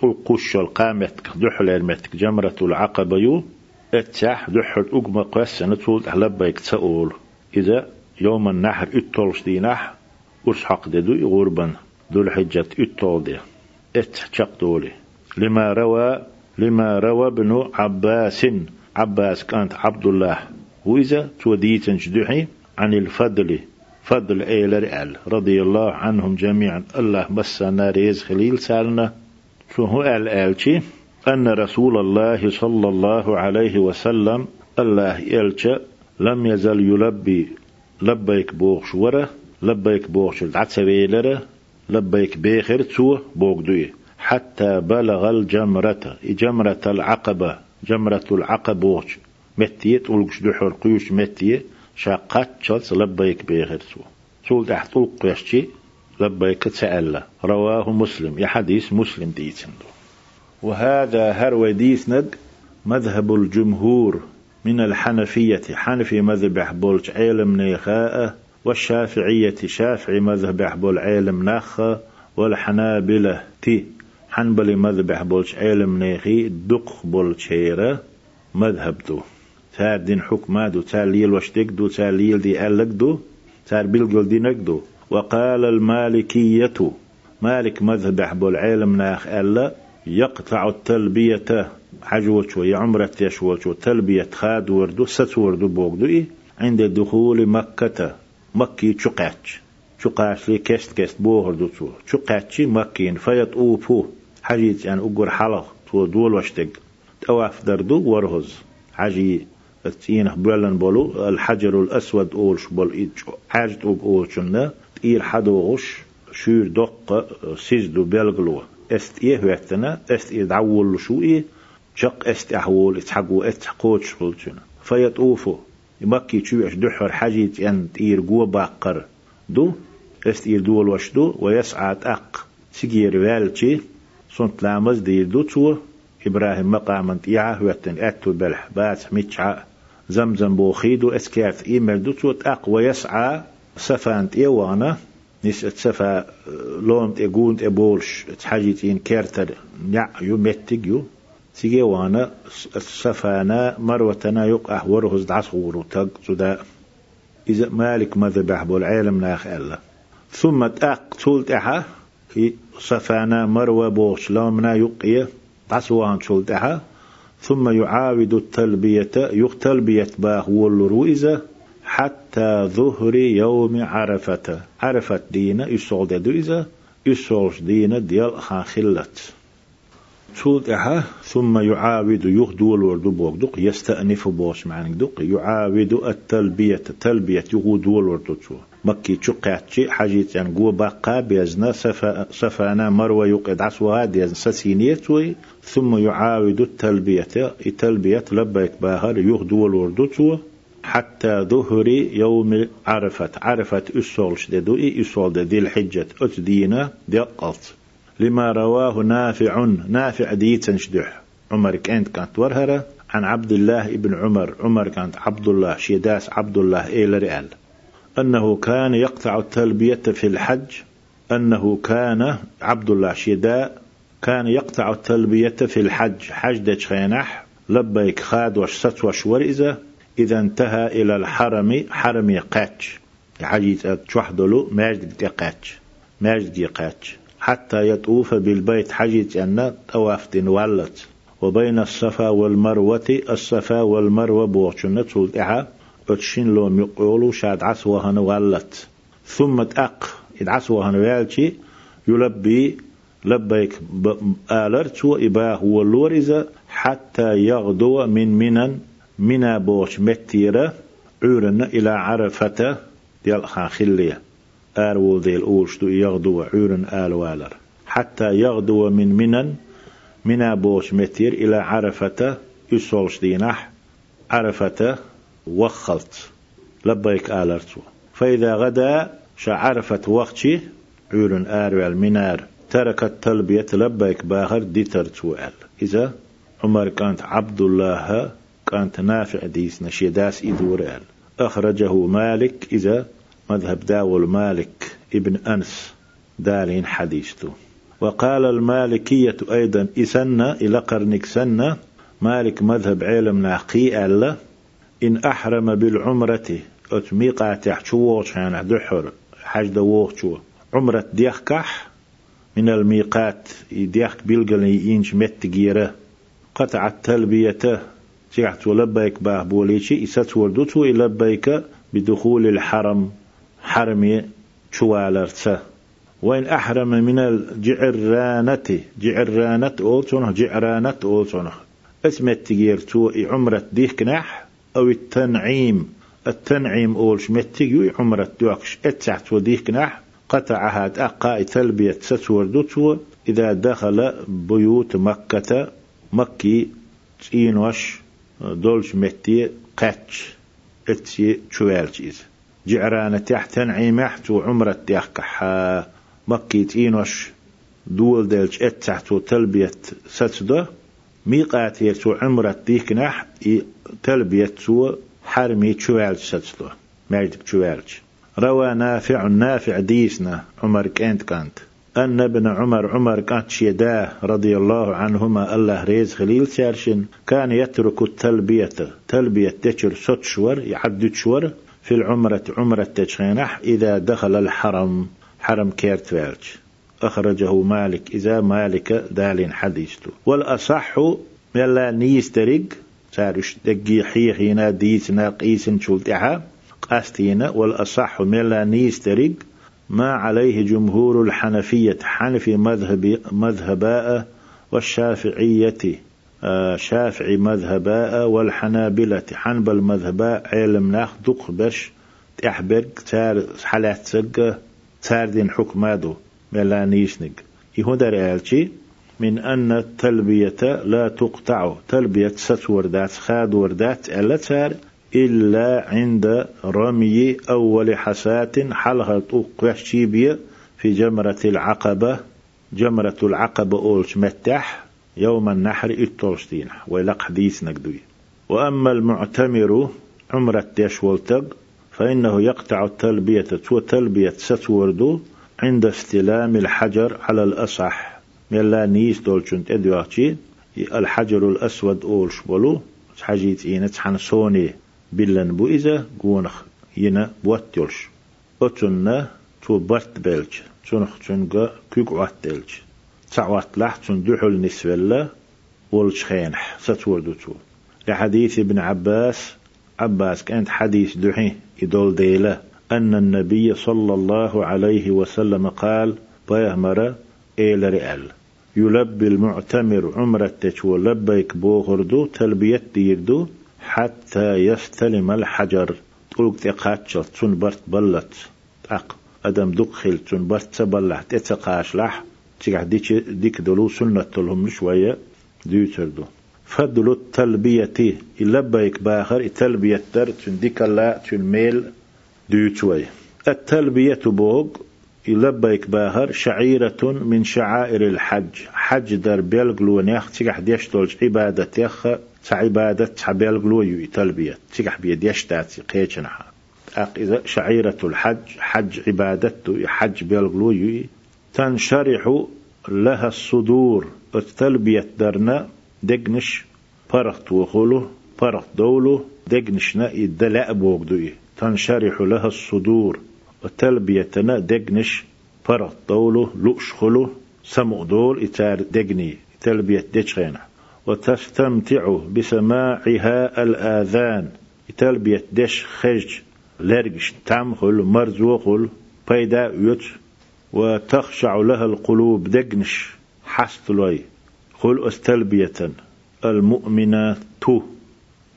طول قش القامت دحل المتك جمرة العقبة يو اتساح دحل أقمى قوس نتول لبيك تسأول إذا يوم النحر إتولش دي نح أسحق دو غربا. دول حجة إتول دي. ات شق دولي. لما روى لما روى ابن عباس عباس كانت عبد الله. وإذا توديت جدحي عن الفضل. فضل ايلر رضي الله عنهم جميعا. الله بس ناريز خليل سالنا. شو هو الالشي أن رسول الله صلى الله عليه وسلم الله يلشى لم يزل يلبي لبيك بوغش ورا لبيك بوغش العتسويلرة لبيك بيخر تو بوغدوي حتى بلغ الجمرة جمرة العقبة جمرة العقبة وغش متيت ولقش دحور قيوش متية شاقات شلس لبيك بيخر تو سول تحت قيشتي لبيك تسأل رواه مسلم. يا حديث مسلم ديتندو وهذا هرو ديسند مذهب الجمهور من الحنفية حنفي مذهب بولج علم نيخاء والشافعية شافعي مذهب بول علم نخ والحنابلة تي حنبلي مذهب بولج علم نيخي دق بولشيرة مذهب دو. تار دين حكمة دو تار ليل وشتك دو تار ليل دي ألك دو تار بيلقل دي نقدو وقال المالكية مالك مذهب أحبو العالم ناخ ألا يقطع التلبية حجوة شوي عمرة يشوى شو تلبية خاد وردو ست وردو بوغدو إيه عند دخول مكة مكي شقاتش شقاتش لي كست كست بوهردو تو شقاتش مكين فيت أوبو حجيت يعني أقر حلق تو دول واشتق تواف دردو ورهز حجي تين بلن بولو الحجر الأسود أولش بول حاجة أولشنا إير حدوغش شور دق سيزدو بلغلو. إست إيه وقتنا إست إيه دعول شو إيه شق إست أحول إتحقو اتحقوش قلتنا فيتوفو مكي تشويش دحر حاجيت أن تير قوة باقر. دو استير دول وشدو ويسعى أق. سيجير والتي صنت لامز دير دو إبراهيم مقام تيعه وتن أتو بلح بات ميتشع. زمزم بوخيدو اسكاف إيميل دو تو أق ويسعى سفانت إيوانا نس اتسفا لون تقول تبولش تحاجتين كارتر نع يو متك يو سيجي وانا سفانا مروتنا يقع ورهز دعصور تق سدا إذا مالك مذبح بالعالم ناخ ألا. ثم تأق تولت أحا سفانا مروة بوش لامنا يقية دعصوان تولت أحا ثم يعاود التلبية يقتلبية باه والرو إذا حتى ظهر يوم عرفة. عرفت دينا يسول دو إذا يسول دينا ديال خلت تولد إحا ثم يعاود يهدو الورد بوغدق يستأنف بوش معنى دق يعاود التلبية تلبية يهدو الورد مكي تشقاتشي حاجيت يعني قوة بقى بيزنا سفا سفانا مروى يقعد عسوها ديزن سسينية ثم يعاود التلبية التلبية لبيك باهر يهدو الورد حتى ظهر يوم عرفت عرفت أسولش دو إي أسول ذي الحجة أتدينا دي قلت. لما رواه نافع نافع ديتن شدح عمر كانت كانت ورهرة. عن عبد الله ابن عمر عمر كانت عبد الله شيداس عبد الله إيل رئال أنه كان يقطع التلبية في الحج. أنه كان عبد الله شيداء كان يقطع التلبية في الحج. حج دج خينح لبيك خاد وش ست وش ورئزة إذا انتهى إلى الحرم حرم قاتش. عجيز تشوحدلو ماجد قاتش ماجد قاتش حتى يطوف بالبيت حجيت أن طواف ولت. وبين الصفا والمروة الصفا والمروة بوغشنة سلطعة أتشين لهم يقولوا شاد عسوهن ولت. ثم تأق إد عسوهن والشي يلبي لبيك آلرت وإباه والورزة حتى يغدو من منن منا بوش متيرة عورن إلى عرفة ديال خاخلية آرول ديل أوشتو يغدو عورن آل والر. حتى يغدو من منن منا بوش متير إلى عرفة يسولش دينح عرفة وخلت لبيك آلرتو فإذا غدا شعرفت وقتي عورن آر المنار تركت تلبية لبيك باهر ديترتو إذا عمر كانت عبد الله كانت نافع ديس نشيداس إذورال أخرجه مالك إذا مذهب داول مالك ابن أنس دالين حديثته. وقال المالكية أيضا إسنة إلى قرنك سنة مالك مذهب علم ناقي ألا إن أحرم بالعمرة أتميقات يحشووش يعني دحر حج دووش عمرة ديخكح من الميقات ديخك بلغل ينش متجيرة قطع التلبية سيحت لبيك باه بوليشي. إسات وردوتو لبيك بدخول الحرم. حرمي شوالرتسا وين أحرم من الجعرانة. جعرانة أولتونه جعرانة أولتونه اسمت تجيرتو عمرة ديك كناح أو التنعيم. التنعيم أول شمتيجو عمرة دوكش أتسعت وديك قطعها تأقى تلبية ستور دوتو إذا دخل بيوت مكة مكي تينوش دولش متي قاتش اتسي تشوالجيز جعرانة تحت نعيمحت وعمرة تحكح مكي تينوش دول دلش اتسحت تلبية ستدو. ميقات يرتو عمرة ديك نح تلبية سو حرمي تشوالج ستدو. ماجد تشوالج روى نافع نافع ديسنا عمر كانت كانت. أن ابن عمر عمر كانت شيداه رضي الله عنهما الله ريز خليل سارشن كان يترك التلبية تلبية تشر ستشور يعد شور في العمرة عمرة تشخينح إذا دخل الحرم حرم كيرتوالج أخرجه مالك إذا مالك دال حديثته. والأصح ملا نيسترق سارش دقي حيحينا ديسنا قيسن شلتها قاستينا والأصح ملا نيسترق ما عليه جمهور الحنفية حنفي مذهب مذهباء والشافعية آه، شافعي مذهباء والحنابلة. حنبل مذهباء علم ناخ دق بش تحبرك تار حالات سق تار دين حكمادو ملا نيشنق يهودر آلشي من أن التلبية لا تقطع تلبية ست وردات خاد وردات ألا تار إلا عند رمي أول حسات حلها قيشيبية في جمرة العقبة. جمرة العقبة أولش متح يوم النحر إتولشتين ويلق حديث نقدوي. وأما المعتمر عمرة تشولتق فإنه يقطع التلبية تو تلبية ستوردو عند استلام الحجر على الأصح. يلا نيس دولشنت أدواتي الحجر الأسود أولش بولو. حاجيت إينا تحن سوني بلن بو إذا قونخ ينا بواتيولش أتنا تو برت بلج تنخ تنقى كيك واتلج تعوات لح تندحل نسفلة ولش خينح ستوردو تو لحديث ابن عباس عباس كانت حديث دحي يدول ديلة أن النبي صلى الله عليه وسلم قال بيهمر إيل رئال يلبي المعتمر عمرة تشو لبيك بوغردو تلبية ديردو حتى يستلم الحجر. طلق تقاتشل تنبرت بلت. تق أدم دخل تنبرت تبلح تتقاش لح. تيجح ديك ديك دلو سنة لهم شوية. ديوتردو فضل التلبية لبيك باخر. التلبية در تنديك الله تنميل ديوتوي التلبية بوغ يلبيك باهر شعيرة من شعائر الحج. حج در بيلغلو نيخ تيجح ديش عبادة يخ عبادة بيلغلو يو تلبية تيجح بيديش تاتي قيتشنها. إذا شعيرة الحج حج عبادته حج بيلغلو يو تنشرح لها الصدور. التلبية درنا دقنش فرق وخلو فرق دولو دقنشنا الدلاء بوغدوي تنشرح لها الصدور. وتلبيتنا دقنش فرق دولو لؤش خلو سمو دول إتار دقني. تلبية دجغينا وتستمتع بسماعها الآذان. تلبية دش خج لرقش تعمخل مرزوخل بيدا يوت وتخشع لها القلوب دقنش حستلوي. خل استلبية المؤمنات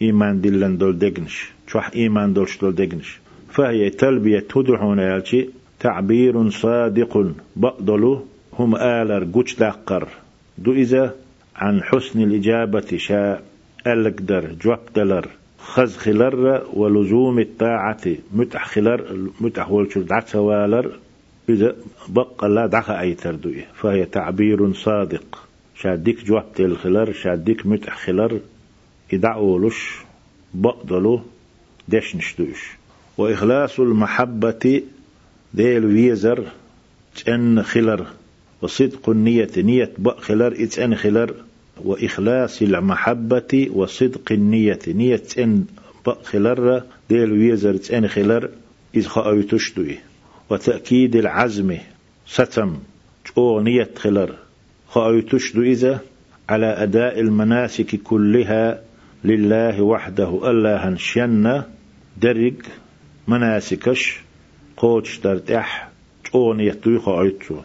إيمان دلن دول دقنش. شوح إيمان دولش دول دقنش. فهي تلبية تدعون يالشي تعبير صادق بقدلو هم آلر قوش داقر. دو إذا عن حسن الإجابة شاء ألقدر جواب دلر خز خلر ولزوم الطاعة متح خلر متح ولشو دعت والر إذا بقى لا دعها أي تردوية فهي تعبير صادق. شاديك جواب الخلر شاديك متح خلر يدعولش بقدلو دش نشدوش وإخلاص المحبة ديل ويزر تن خلر. وصدق النية نية بق خلر اتن خلر. وإخلاص المحبة وصدق النية. نية بق خلر ديل ويزر تن خلر إذ خأوتشدوي وتأكيد العزم ستم جو نية خلر. خأوتشدو إذا على أداء المناسك كلها لله وحده. ألا هنشن درج مناسكش. قوتش ترتاح يتوي عيتو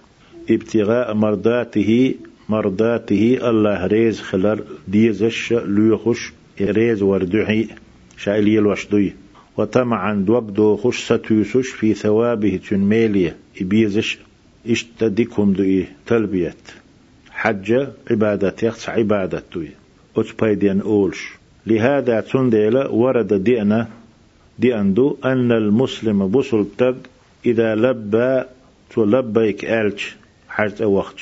ابتغاء مرضاته مرضاته الله ريز خلر ديزش ليخش ريز وردحي شايلي الوشدوي. وطمعا دوبدو خش ستوسش في ثوابه تنميلية إبيزش اشتدكم دوئي تلبية حجة عبادة يخص عبادة دوئي أتبايدين أولش. لهذا تندل ورد دينا ديندو أن المسلم بصل تق إذا لبى تلبيك ألش حاجة وقت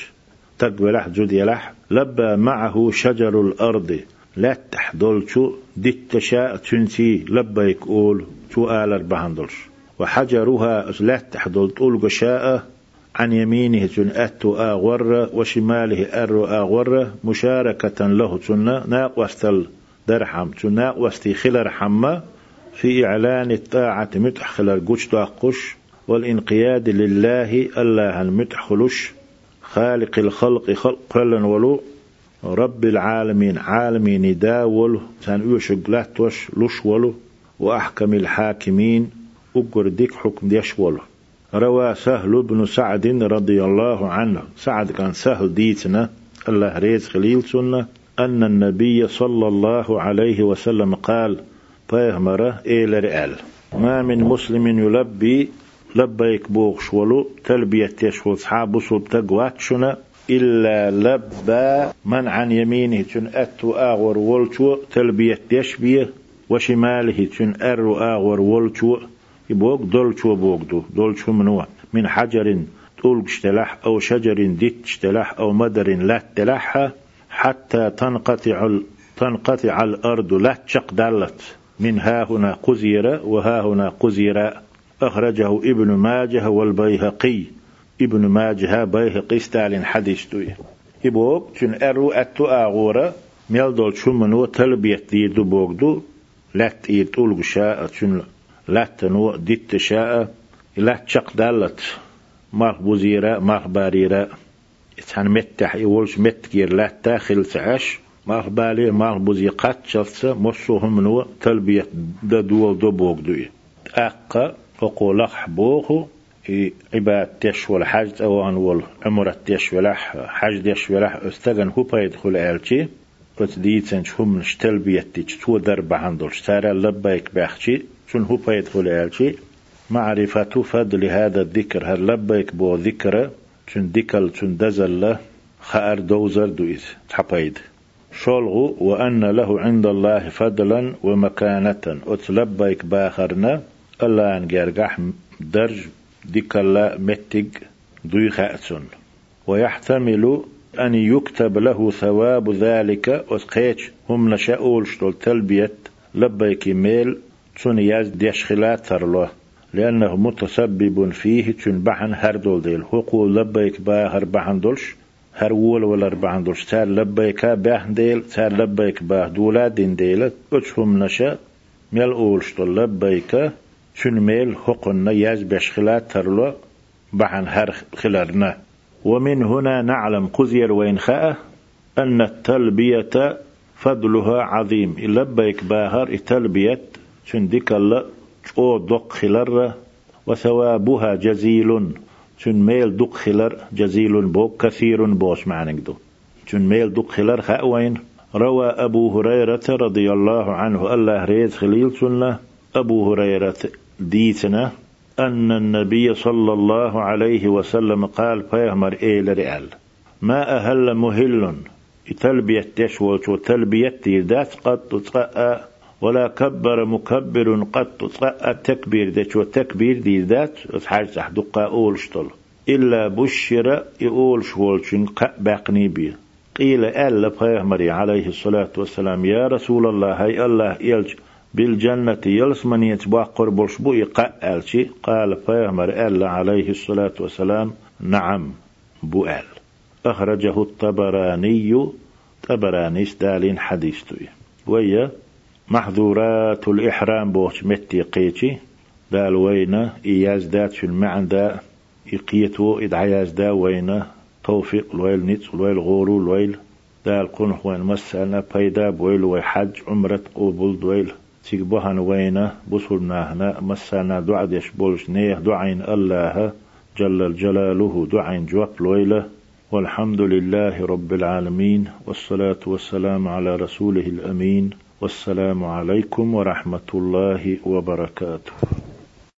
تق بلح جد يلح لبى معه شجر الأرض. لا تحضلشو دتشاء تنسي. لبيك أول تو آلر بهندلش وحجرها لا تحضل طول قشاء. عن يمينه تن أتو آغور وشماله أرو آغور مشاركة له تن ناقوستل درحم. تن ناقوستي خلر حمّا في إعلان الطاعة متحخل القش والإنقياد لله الله المتحخلش خالق الخلق خلق ولو رب العالمين عالمين داول سان يوشق لاتوش لش ولو. وأحكم الحاكمين. أقر ديك حكم ديش ولو. روى سهل بن سعد رضي الله عنه. سعد كان سهل ديتنا. الله ريز خليل سنة. أن النبي صلى الله عليه وسلم قال بيغمرة إلى رئال. ما من مسلم يلبي لبيك بوغش ولو تلبية يشوى صحاب صوب تقواتشنا إلا لبى من عن يمينه تن أتو آغور ولشو تلبية يشبيه وشماله تن أرو آغور ولشو. يبوك دولشو بوغدو دولشو منوع من حجر طول اشتلح أو شجر ديت اشتلح أو مدر لا تلح حتى تنقطع تنقطع الأرض لا تشق دلت من ها هنا قزيرة وها هنا قزيرة أخرجه ابن ماجه والبيهقي. ابن ماجه بيهقي ستالين حديث توي. إبوك تن أرو أتو آغورة ميل دول شمنو تلبية ديدو بوغدو. لات إيد أولغ شاء تن لات نو ديت شاء. لات شق دالت. مال بوزيرة مال باريرة. إتحان متح يولش متكير لات تاخل تعش مال بالي مال بوزي قاتشلت. مصوهم نو تلبية دول دو بوغدو أقا فقول حبوخو عباد تش ولا حاج أو أن ولا عمر تش ولا حاج تش ولا استغن هو بيدخل آلتي. قلت ديتن هم نشتل بيتي تو درب عندل؟ شتارا لبيك بأخشي شن هو بيدخل آلتي. معرفة فضل هذا الذكر هل لبيك بو ذكر؟ شن ديكل شن دزل خار دوزر دويز تحبيد شولغو وأن له عند الله فضلا ومكانة. أتلبيك بآخرنا. الله أن درج ديكلا متج دوي خاتسون ويحتمل أن يكتب له ثواب ذلك وسقيتش هم نشاؤول شتول تلبية لبيك ميل تون ياز ديشخلات ترلوه لأنه متسبب فيه تون بحن هردول ديل حقو لبيك با هر بحن دولش هر وول ولا ربعن دولش تار لبيك باهن ديل تار لبيك باه دولا دين ديل هم نشا ميل أول شتول لبيك شن ميل حقنا ياز بشخلات ترلو بحن هر خلرنا ومن هنا نعلم قزير وين خاء أن التلبية فضلها عظيم لبيك باهر التلبية شن ديك الله أو دق خلر وثوابها جزيل شن ميل دق خلر جزيل بوك كثير بوش معنى دو. شن ميل دق خلر خاوين روى أبو هريرة رضي الله عنه. الله ريز خليل سنة أبو هريرة ديتنا أن النبي صلى الله عليه وسلم قال فيهمر إيل رئال ما أهل مهل تلبية تشوت وتلبية ذات قد تتقأ ولا كبر مكبر قد تتقأ التكبير ذات والتكبير دي ذات حاجة تحدق أول شطل. إلا بشر يقول شوالشن باقني بيه قيل ألا فيهمر عليه الصلاة والسلام يا رسول الله هاي الله يلج. بالجنة يلس من يتبع قرب الشبو يقال شي قال فيهمر أل عليه الصلاة والسلام. نعم بؤال أخرجه الطبراني. طبراني ستالين حديثتوي ويا محظورات الإحرام بوش متي قيتي. دال وينا إياز دات في المعنى يقيتو إدعياز دا وينا توفيق الويل نيت الويل غورو الويل دال قنح وين مسألنا بيدا بويل ويحج عمرة قبول دويل. تيك بوهن وينا بصرنا هنا مسانا دعا يشبولش نيه دعين الله جل جلاله دعين جواب لويلة. والحمد لله رب العالمين والصلاة والسلام على رسوله الأمين والسلام عليكم ورحمة الله وبركاته.